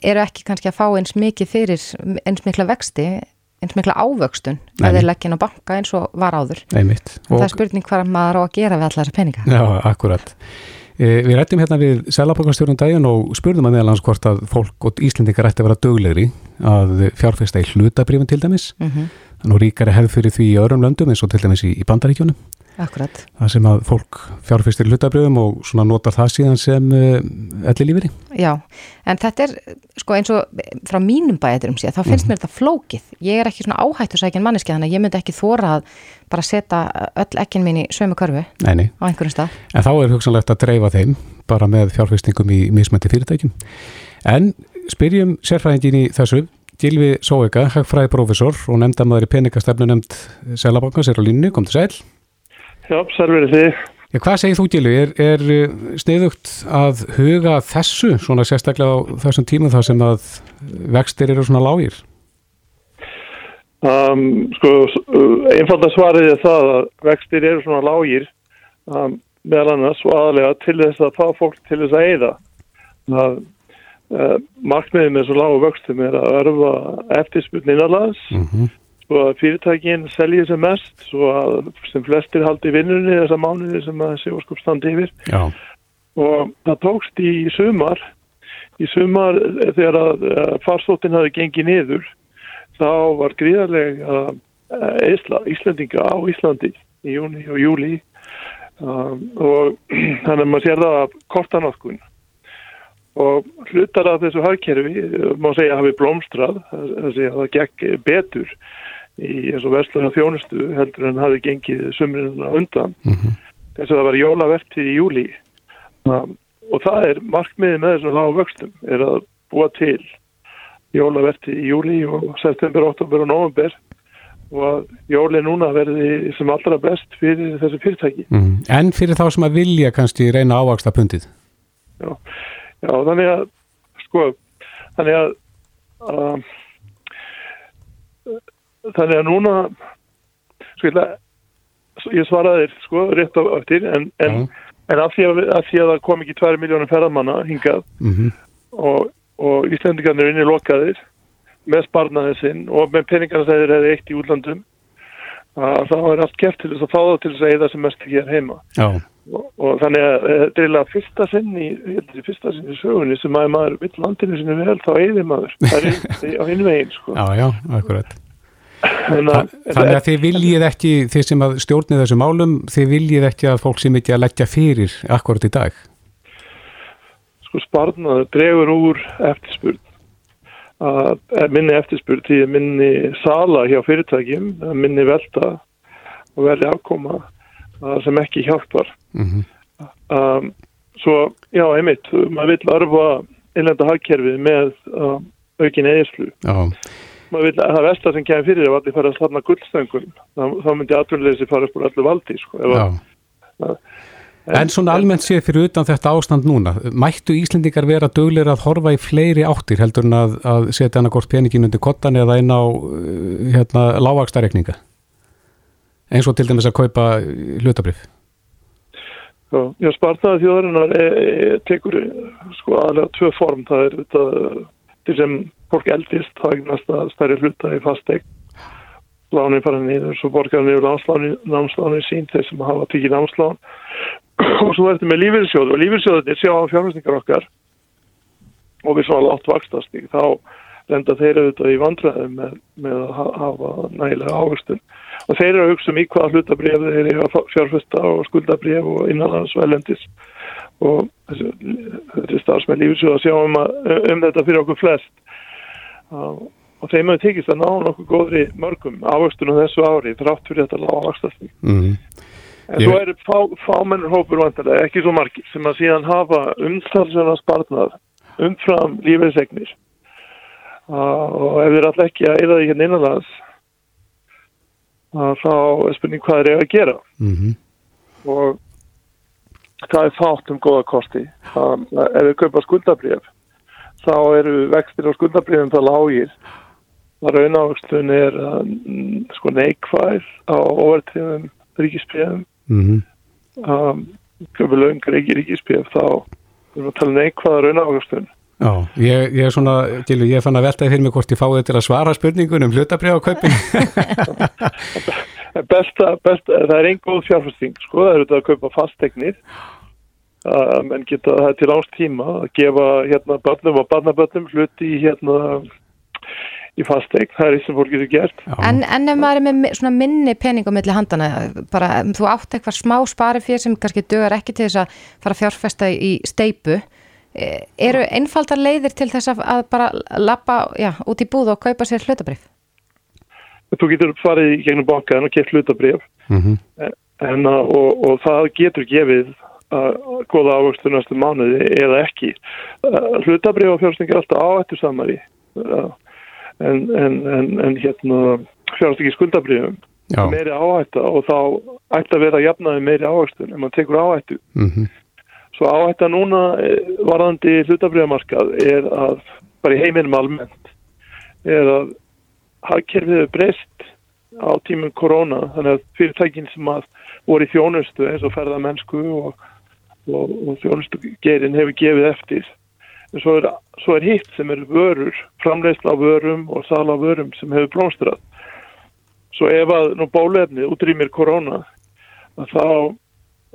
eru ekki kannski að fá eins mikið fyrir eins mikla vexti, eins mikla ávöxtun Nei, að þeir leggja inn á banka eins og var áður. einmitt. Og það er spurning hvað maður á að gera við allar þessa peninga. Já, akkurat. E, við rættum hérna við Sælabankastjórnum daginn og spurðum að meðalans hvort að fólk og Íslendingar ætti að vera döglegri að fjárfesta í hlutabrifin til dæmis. Mm Nú ríkari hefð fyrir því í öðrum löndum eins og til dæmis í, í bandaríkjónum. Akkurat. Það sem að fólk fjárfestir í hlutabrifum og svona notar það síðan sem uh, elli lífiri. Já, en þetta er sko eins og frá mínum bæðurum séð, þá finnst Mhm. mér þetta flókið. Ég er ekki svona áhættu sækjan manneski þannig að ég myndi ekki þóra að bara setja öll ekkin mín í sömu körfu Nei, nei. á einhverjum stað. En þá er hugsanlegt að dreifa þeim bara með fjárfestingum í mismöndi fyrirtækjum. En spyrjum sérfræðingin í þessu, Gilvi Sóega, hagfræði profesor og nefndamaður í peningastefnu nefnd Sælabankans er á línu, kom til sæl. Já, særverið þið. Já, hvað segir þú Gilvi? Er, er uh, sniðugt að huga þessu svona sérstaklega á þessum tímum þar sem að vextir eru svona lágir? Um, sko, einfalda svarið er það að vextir eru svona lágir um, meðal annars og aðalega til þess að fá fólk til þess að eyða. Það uh, markmiðið með svo lágu vöxtum er að örfa eftirspurnin innanlands Mm -hmm. Svo að fyrirtækin selji sem mest svo að sem flestir haldi vinnunni þessa mánuði sem að óskup standi yfir. Já, og það tókst í sumar í sumar eh, þegar að eh, farsóttin hafi gengið niður þá var gríðarlega Ísla, Íslendinga á Íslandi í júni og júli um, og *clears throat* þannig að maður sér það af kortanátkun og hlutar af þessu hagkerfi eh, má segja hafi blómstrað þessi að það gekk betur í eins og verslunar þjónustu heldur en hafi gengið sumrina undan Mhm. þess að það var jólavertið í júli um, og það er markmiðið með þessum lágu vöxtum er að búa til jólavertið í júli og september, oktober og november og að jóli núna verði sem allra best fyrir þessi fyrirtæki mm. En fyrir þá sem að vilja kannski reyna að ávaxta pundið? Já, já þannig að sko, þannig að um, þannig að núna sko ég, svaraði þér sko rétt á eftir en, en, en af, því að, af því að það kom ekki 2 miljónum ferðamanna hingað Mm og, og Íslandingarnir er inni lokaðir með sparnaðið sinn og með peningarna sem þeir hefði eitt í útlandum að það er allt gert til þess að fá það til þess að eða sem mest hér heima. Já, og, og þannig að eh, þetta er eiginlega fyrsta sinn í, er fyrsta sinn í sögunni sem að maður vill landinu sinni vel þá eðir maður. Það er *laughs* á hinn veginn sko. já, já, akkurat. Að, Þannig að þið viljið ekki, þið sem að stjórnið þessu málum, þið viljið ekki að fólk sem ekki að leggja fyrir akkurat í dag. sko sparnaður dregur úr eftirspurn. Er minni eftirspurn því að minni sala hjá fyrirtækjum minni velta og verði afkoma sem ekki hjálpar. Mm um, svo já einmitt maður vill örfa innlenda hagkerfið með um, aukin eðislu Já, maður vil að það versta sem kemur fyrir ef allir fara að slapna gullstöngun þá, þá myndi atvinnuleysi fara upp úr allir valdi sko, að- En svona almennt séð fyrir utan þetta ástand núna, mættu Íslendingar vera döglir að horfa í fleiri áttir heldur en að, að setja hana hvort peningin undir kottan eða inn á uh, hérna, lágvakstarrekninga? Eins og til dæmis að kaupa hlutabrif. Já, spartaði þjóðarinnar e, e, tekur sko aðlega tvö form það er þetta til sem fólk eldist það eignast að stærri hluta í fasteign. Lánin fara niður, svo borgar niður námslánin, sín þeir sem hafa tikið námslán. *clears throat* Og svo er þetta með lífyrirsjóð og lífyrirsjóðinir sjá á fjármjöstingar okkar og við svona látt vakstastík þá lenda þeir auðvitað í vandræðum með, með að ha- hafa nægilega ávöxtun. Og þeir eru að hugsa um í hvaða hlutabrif þeir eru að fjárfesta og skuldabrif og innanlands og þessi, starfsmenn lífyrsjóð að sjá um, að, um þetta fyrir okkur flest og, og þeim hefur tekist að ná nokkuð góðri mörgum ávöxtunum þessu ári þrátt fyrir þetta lága vakstastík Mm. En svo eru fá, fámennur hópur vantarlega, ekki svo margir, sem að síðan hafa umtalsverða spartnað umfram lífeyrisegnir og ef þeir alltaf ekki að eða því hérna innanlands þá er spurning hvað er ég að gera Mm og það er fátt um góða kosti. Ef við kaupa skuldabrjöf þá eru vextir á skuldabrjöfum það lágir. Það raunávöxtun er um, sko neikvæð á overtriðum ríkisbrjöfum. -hmm. Um, reiki ríkisbrjöf þá erum við að tala um neikvæða raunávöxtun. Já, ég, ég er svona, Gilvi, ég fann að veltaði fyrir mig hvort ég fáið til að svara spurningunum hlutabrið á kaupin. *laughs* besta, besta, það er einn góð fjárfæsting sko, það eru þetta að kaupa fastegnir menn geta það er til ástíma að gefa hérna börnum og barnabörnum hluti í hérna í fastegn, það er því sem fólk getur gert. En, en ef maður er með svona minni peningum milli handana, bara um, þú átt eitthvað smá spari fyrir sem kannski dögar ekki til þess að fara að fjárfesta í steipu eh, eru einfaldar leiðir til þess að, bara lappa já, út í búð og kaupa sér hlutabrif? þú getur farið í gegnum bankaðan og keft hlutabrif Mm en, uh, og, og það getur gefið uh, góða ávöxtur næstu mánuði eða ekki uh, hlutabrif og fjárfæsting er alltaf áhættu samari uh, en, en, en, en hérna skuldabrifum Já. meiri áhætta og þá ætti að vera jafnaði meiri áhættun en maður tekur áhættu. Mm Svo áhætta núna eh, varðandi hlutabriðamarkað er að bara í heiminum almennt er að hagkerfið hefur breyst á tímum korona þannig að fyrirtækin sem að voru í þjónustu eins og ferðamennsku og, og, og þjónustu gerin hefur gefið eftir. En svo er, svo er hitt sem er vörur framleiðsla á vörum og sala á vörum sem hefur blómstrað. Svo ef að nú bólefnið útrýmir korona þá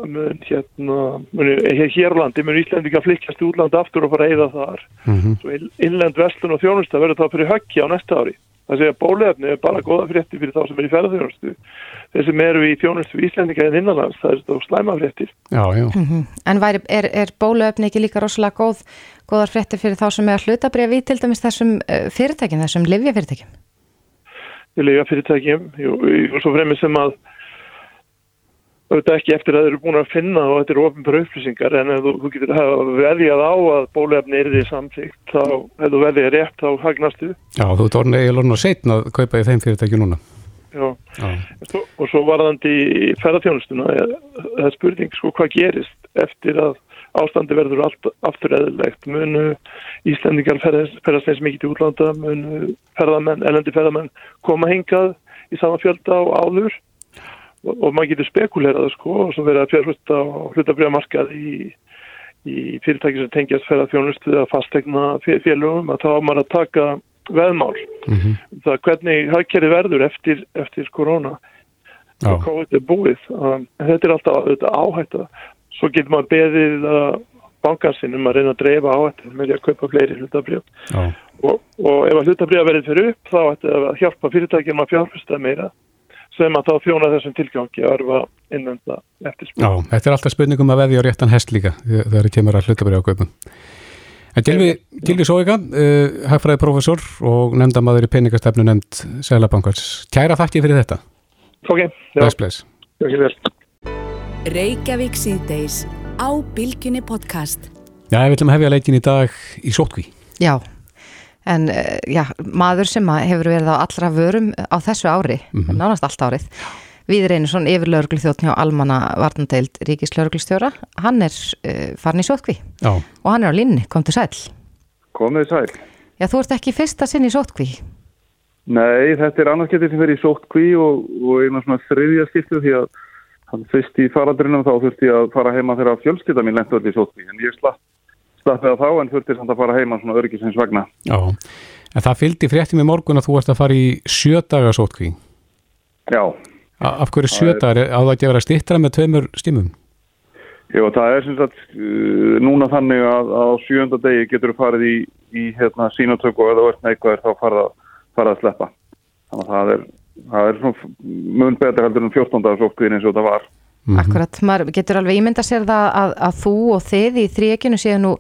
mun hérna mun, hér hérlandi mun Íslandika flikkast í útlandi aftur og fara að eyða þar. -hmm. svo inn- innlend verslun og þjónusta verður þá fyrir höggi á næsta ári það segja bólefni er bara góða frétti fyrir þá sem er í ferðarþjónustu þeir sem eru í þjónustu í Íslandika en innanlands það er þá slæma fréttir Já, já. En væri, er, er bóluöfni ekki líka rosalega góð, góðar frétti fyrir þá sem er að hlutabrif í til dæmis þessum uh, fyrirtækjum, þessum livjafyrirtækjum? í lega fyrirtækjum jú, og svo fremur sem að auðvitað ekki eftir að þeir eru búin að finna og þetta eru ofinbæra upplýsingar en ef þú, þú getur veðjað á að bólefni er því samþýgt þá ef þú veðjað rétt þá hagnastu Já, þú ert orðin eiginlega orðin að setna að kaupa í þeim fyrirtæki núna. Já. Já. Svo, og svo varðandi í ferðarþjónustuna er- það er spurning sko hvað gerist eftir að ástandi verður allt aftur eðlilegt munu Íslendingar ferðast, eins mikið til útlanda munu ferðamenn, elendi ferðamenn koma hingað í sama fjölda og áður og, og maður getur spekulerað sko og svo verið að fjárfesta á hlutabriðamarkað í, í fyrirtæki sem tengjast ferðarþjónustu eða fastegna félögum að þá maður að taka veðmál. Mm það hvernig hagkerri verður eftir, eftir korona og COVID er búið um, þetta er alltaf auðvitað áhætta. Svo getur maður beðið uh, bankansinn um að reyna að dreifa áhættu með því að kaupa fleiri hlutabrjöf Já. og, og ef að hlutabrjöf verið fyrir upp þá ætti að hjálpa fyrirtækjum að fjárfesta meira sem að þá þjóna þessum tilgangi að örfa innenda eftir Já, þetta er alltaf spurningum að veðja á réttan hest líka þegar það kemur að hlutabrið á kaupum. En Gilvi, Sóika, uh, hagfræði professor og nefndamaður í peningastefnu nefnd Sælabankars. Kæra þakki fyrir þetta. Ok, bless. Ekki vel. Reykjavík síðdeis á Bilginni podcast. Já, við ætlum að hefja leikin í dag í sótkví. Já, en uh, já, maður sem að hefur verið á allra vörum á þessu ári, Mhm. nánast allt árið, við reynisson yfir lögreglþjóðn hjá Almanna Varnandeild Ríkislögreglstjóra, hann er uh, farin í sótkví Já. og hann er á línni, kom til sæl. Komið sæl. Já, þú ert ekki fyrsta sinn í sótkví. Nei, þetta er annarskiptið sem verið í sóttkví og, og eina svona þriðja skiptu því að hann fyrst í faradrinum þá þurfti að fara heima þegar fjölskylda mín lengt öll í sóttkví en ég slapp slappið að þá en þurfti samt að fara heima svona örgisins vegna. Já, en það fylgdi fréttum í morgun að þú ert að fara í sjö daga sótkví. Já. A- Af hverju sjö Það er- dagar? Á það ekki að vera stittra með tveimur stímum? Jú, það er sem sagt uh, núna þannig að á sjönda degi getur þú farið í, í hérna, sínatöku og ef þú ert neikvæður þá farið að, farið að sleppa. Þannig að það er, það er mun betra heldur en 14 dagar sóttkvíðin eins og það var. Akkurat, maður getur alveg ímynda sér það að, að þú og þið í þríekinu séu nú,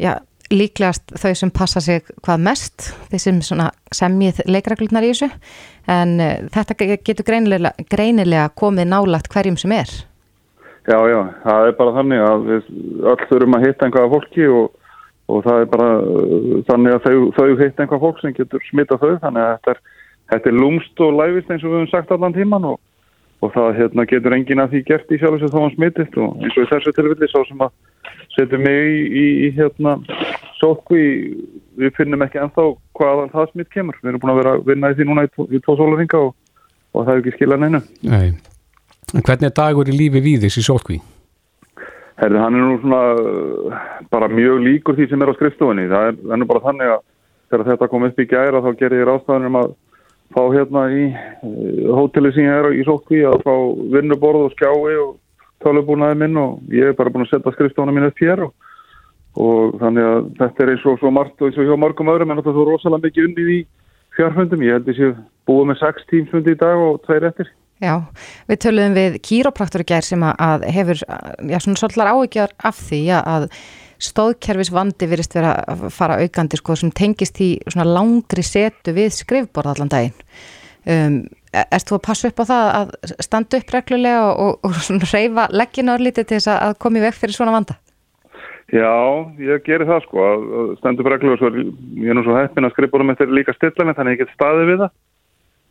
já, líklegast þau sem passa sig hvað mest, þeir sem semjið leikreglurnar í þessu, en uh, þetta ge- getur greinilega, greinilega komið nálagt hverjum sem er. Já, já, það er bara þannig að við öll þurfum að hitta einhverja fólki og, og það er bara uh, þannig að þau, þau hitta einhverja fólk sem getur smita þau, þannig að þetta er, þetta er lúmst og læfist eins og við höfum sagt allan tíman og, og það hérna, getur enginn að því gert í sjálf þess að þá hann smitist og eins og í þessu tilfelli sá sem að setja mig í, í, í hérna sótku í, við finnum ekki ennþá hvaðan það smitt kemur. Við erum búin að vera að vinna í því núna í, tvo- í tvo sólaringa og, og það er ekki skilað neina. Nei. En hvernig er dagur í lífi við þessi sótkví? Herði, hann er nú svona bara mjög líkur því sem er á skrifstofunni. Það er, það nú bara þannig að þegar þetta kom upp í gæra þá gerir ég ráðstafanum að fá hérna í uh, hóteli sem ég er í sótkví að fá vinnuborð og skjái og tálubúnaði minn og ég er bara búin að setja skrifstofunum mín upp hér og, og þannig að þetta er eins og svo margt og eins og hjá margum öðrum en þetta er svo rosalega mikið unnið í fjárfundum. Ég held að ég búið með sex tímsfundi í dag og tveir eftir. Já, við töluðum við kýrópraktur í gær sem að- hefur, já, svona svolítið áhyggjör af því að stóðkerfis vandi virðist vera að fara aukandi sko sem tengist í svona langri setu við skrifborð allan daginn. Um, er- ert þú að passa upp á það að standa upp reglulega og, og svona reyfa leggina orðlítið til þess að- í veg fyrir svona vanda? Já, ég gerir það sko að að stendur reglu og ég er nú svo heppin að skrifbórum mitt er líka stillanir þannig að ég get staðið við það.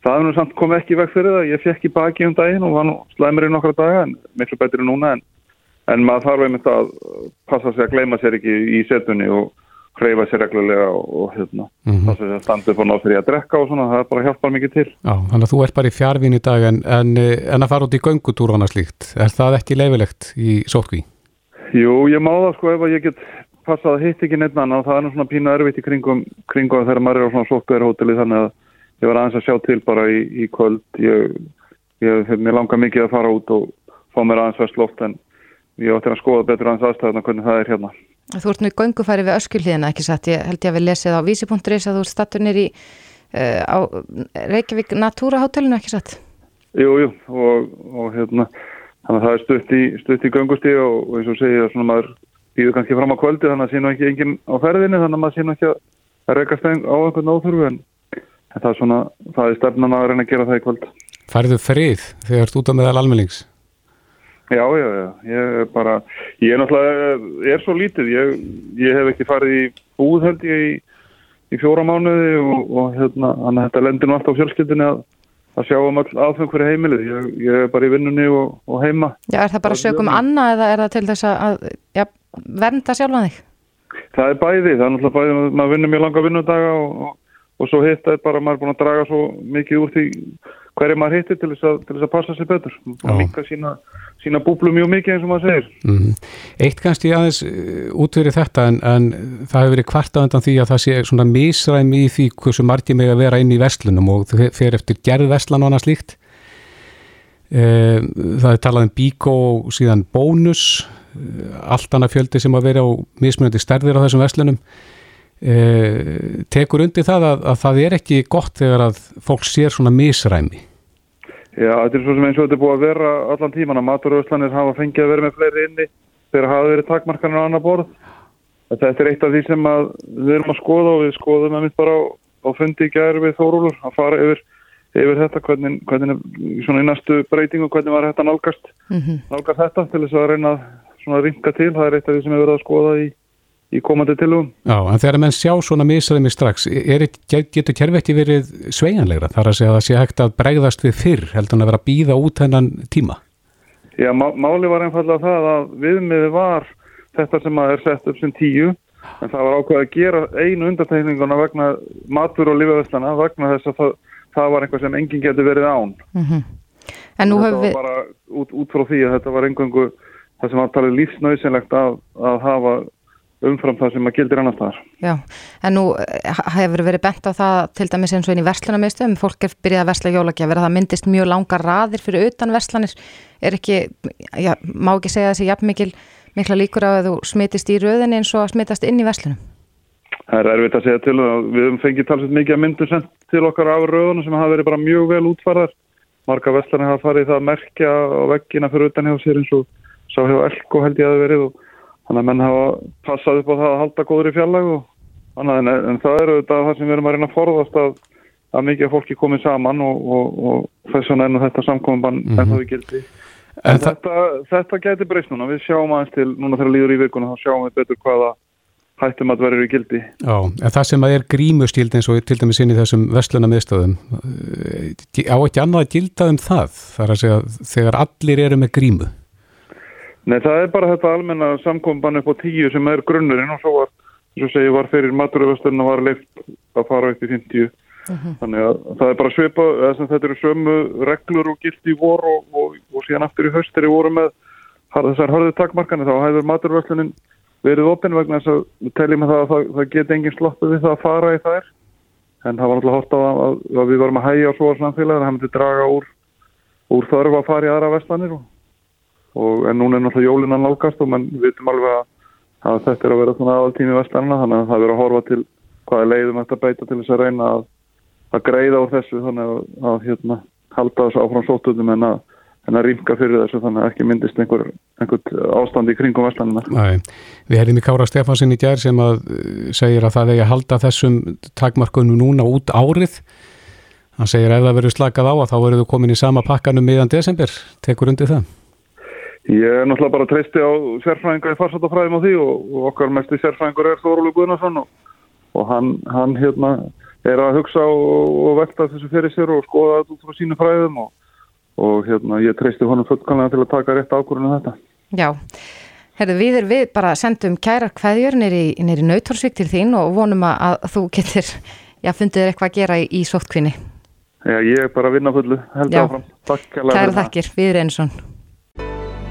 Það er nú samt komið ekki veg fyrir það. Ég fekk í baki um daginn og var nú slæmur í nokkra daga en miklu betri núna en, en maður þarf einmitt að passa sig að gleyma sér ekki í setunni og hreyfa sér reglulega og, hérna, Mhm. passa sig að standa upp og ná fyrir að drekka og svona, það bara hjálpar mikið til. Já, þannig að þú ert bara í fjárvin í dag en, en, en að fara út í göngutúr og annað slíkt. Er það ekki leifilegt í sótkví? Jú, ég má það sko ef að ég get passað að hitt ekki neitt annan það er nú svona pínu erfitt í kringum, kringum þegar maður er á svona sótkvæður hóteli þannig að ég var aðeins að sjá til bara í, í kvöld ég, ég, mér langar mikið að fara út og fá mér aðeins vest loft en ég átti að skoða betur aðeins aðstæðuna hvernig það er hérna Þú ert nú í göngufæri við öskulíðina, ekki satt? Ég held ég að við lesið á vísi.is að þú ert stattur nýri uh, á Reykjavík Natúra hótelinu, ekki satt? Jú, jú, og, og hérna þannig að það er stutt í, stutt í göngustíð og, og eins og segja svona maður býður kannski fram á kvöldi þannig að sé nú ekki enginn á ferðinni þannig að maður sé nú ekki að rekast á einhvern óþurfu en, en það er svona, það er stefnan að reyna að gera það í kvöld. Færðu frið þegar þú ert út á meðal almennings? Já, já, já, ég er bara, ég er náttúrulega, ég er svo lítið, ég, ég hef ekki farið í búð held ég í, í fjóra mánuði og, og hérna, þannig að þetta lendir nú alltaf á fjölskyldinni að, að sjá um all aðfeng fyrir heimilið, ég, ég er bara í vinnunni og, og heima. Já, er það bara sögum annað eða er það til þess að, að já, vernda sjálfan þig? Það er bæði, það er náttúrulega bæði, maður- maður vinnur mjög langa vinnudaga og, og, og svo hitt er bara, maður er búin að draga svo mikið úr því hverju maður hittir til þess að, til þess að passa sig betur, og líka sína, sína búblu mjög mikið eins og maður segir. Mm. Eitt kannski aðeins uh, út fyrir þetta en, en það hefur verið kvartað undan því að það sé svona misræmi í því hversu margir með að vera inn í vestlunum og þau fer eftir gerð vestlan og annað slíkt. Uh, það er talað um bíkó og síðan bónus, uh, allt annað fjöldi sem að vera á mismunandi stærðir á þessum vestlunum. Tekur undir það að, að það er ekki gott þegar að fólk sér svona misræmi. Já, þetta er svo sem eins og þetta er búið að vera allan tíman að maturöðslanir hafa fengið að vera með fleiri inni þegar hafa verið takmarkanir á annar borð. Þetta er eitt af því sem við erum að skoða og við skoðum að mitt bara á, á fundi í gæri við Þórólur að fara yfir, yfir þetta, hvernig, hvernig svona í næstu breytingu, hvernig var þetta nálgast, Mm nálgast þetta til þess að reyna að ringa til. Það er eitt af því sem við verðum að skoða í, í komandi tilugum. Já, en þegar menn sjá svona misræmi strax, er, getur kerfi ekki verið sveigjanlegra þar að segja að það sé hægt að bregðast við fyrr heldur en að vera að býða út hennan tíma? Já, má, máli var einfallega það að viðmiði var þetta sem að er sett upp sem tíu en það var ákveð að gera einu undartekninguna vegna matur og lifaðslana vegna þess að það, það var einhvað sem enginn getur verið án. -hmm. En nú þetta höfum var við, bara út, út frá því að þetta var einhverju það sem var talið lífsnauðsynlegt að, að hafa umfram það sem að gildir annars staðar. já, en nú eh, hefur verið bent á það til dæmis eins og inn í verslunarmiðstöðum, fólk er byrjað að versla jólagjafir að það myndist mjög langar raðir fyrir utan verslanir, er ekki, já, má ekki segja þessi jafn mikil, mikla líkur á að þú smitist í röðinni eins og að smitast inn í verslunum? Það er erfitt að segja til og við höfum fengið talsett mikið að myndum sendt til okkar af rauðunum sem hafa verið bara mjög vel útfarðar. Marga vestlarni hafa farið það að merkja á veggina fyrir utan hjá sér eins og sá hjá Elko held ég að verið og þannig að menn hafa passað upp á það að halda góður í fjallag og annað en, en það eru þetta það sem við erum að reyna að forðast að, að mikið fólki komið saman og, og, og þess vegna er þetta samkominbann mm. -hmm. en það við gildi. En En það- þetta, þetta gæti breyst núna, við sjáum aðeins til núna þegar líður í vikuna, þá sjáum við betur hvaða, hættum að verður í gildi. Já, en það sem að er grímustíld eins og til dæmis inn í þessum vestluna miðstöðum, á ekki annað að gilda um það, þar að segja þegar allir eru með grímu? Nei, það er bara þetta almenna samkomban upp á tíu sem er grunnurinn og svo var, svo segi, var fyrir maturöfasturinn og var leift að fara upp í 50. Uh -huh. Þannig að það er bara svipa, þetta eru sömu reglur og gildi í vor og, og, og síðan aftur í höst er í voru með þessar hörðu takmarkana þá hæður maturvöslunin verið opinn vegna þess að teljum að það, það, það get engin sloppið við það að fara í þær en það var alltaf hort á að, að, að við varum að hægja á svo samfélag að það hefði draga úr, úr þörf að fara í aðra vestlanir og, og en núna er náttúrulega jólinan nálgast og mann vitum alveg að, að þetta er að vera svona aðaltími vestlanina þannig að það verður að horfa til hvaða leiðum þetta beita til þess að reyna að greiða úr þessu þannig að hérna, halda þessu áfram sótutum en að en að rýmka fyrir þessu þannig að ekki myndist einhver, einhver ástandi í kringum Vestlandina. Nei, við hefðum í Kára Stefansin í gær sem að uh, segir að það er að halda þessum takmarkunum núna út árið. Hann segir ef það verður slakað á að þá verður þú komin í sama pakkanum miðan desember. Tekur undir það? Ég er náttúrulega bara treysti á sérfræðingar í farsátafræðum á því og, og okkar mest í sérfræðingar er Þórólu Guðnarsson og, og hann, hann hérna, er að hugsa og, og velta þessu fyrir sér og skoða þetta út frá sínu fræðum og og hérna ég treysti honum fullkanlega til að taka rétt ákvörðinu um þetta. Já, herðu við, við bara sendum kæra hvaðjör nýri nautorsvík til þín og vonum að þú getur, já, fundið þér eitthvað að gera í, í sóttkvinni. Já, ég er bara að vinna fullu, held áfram. Takk, kæra þakkir, við eins og.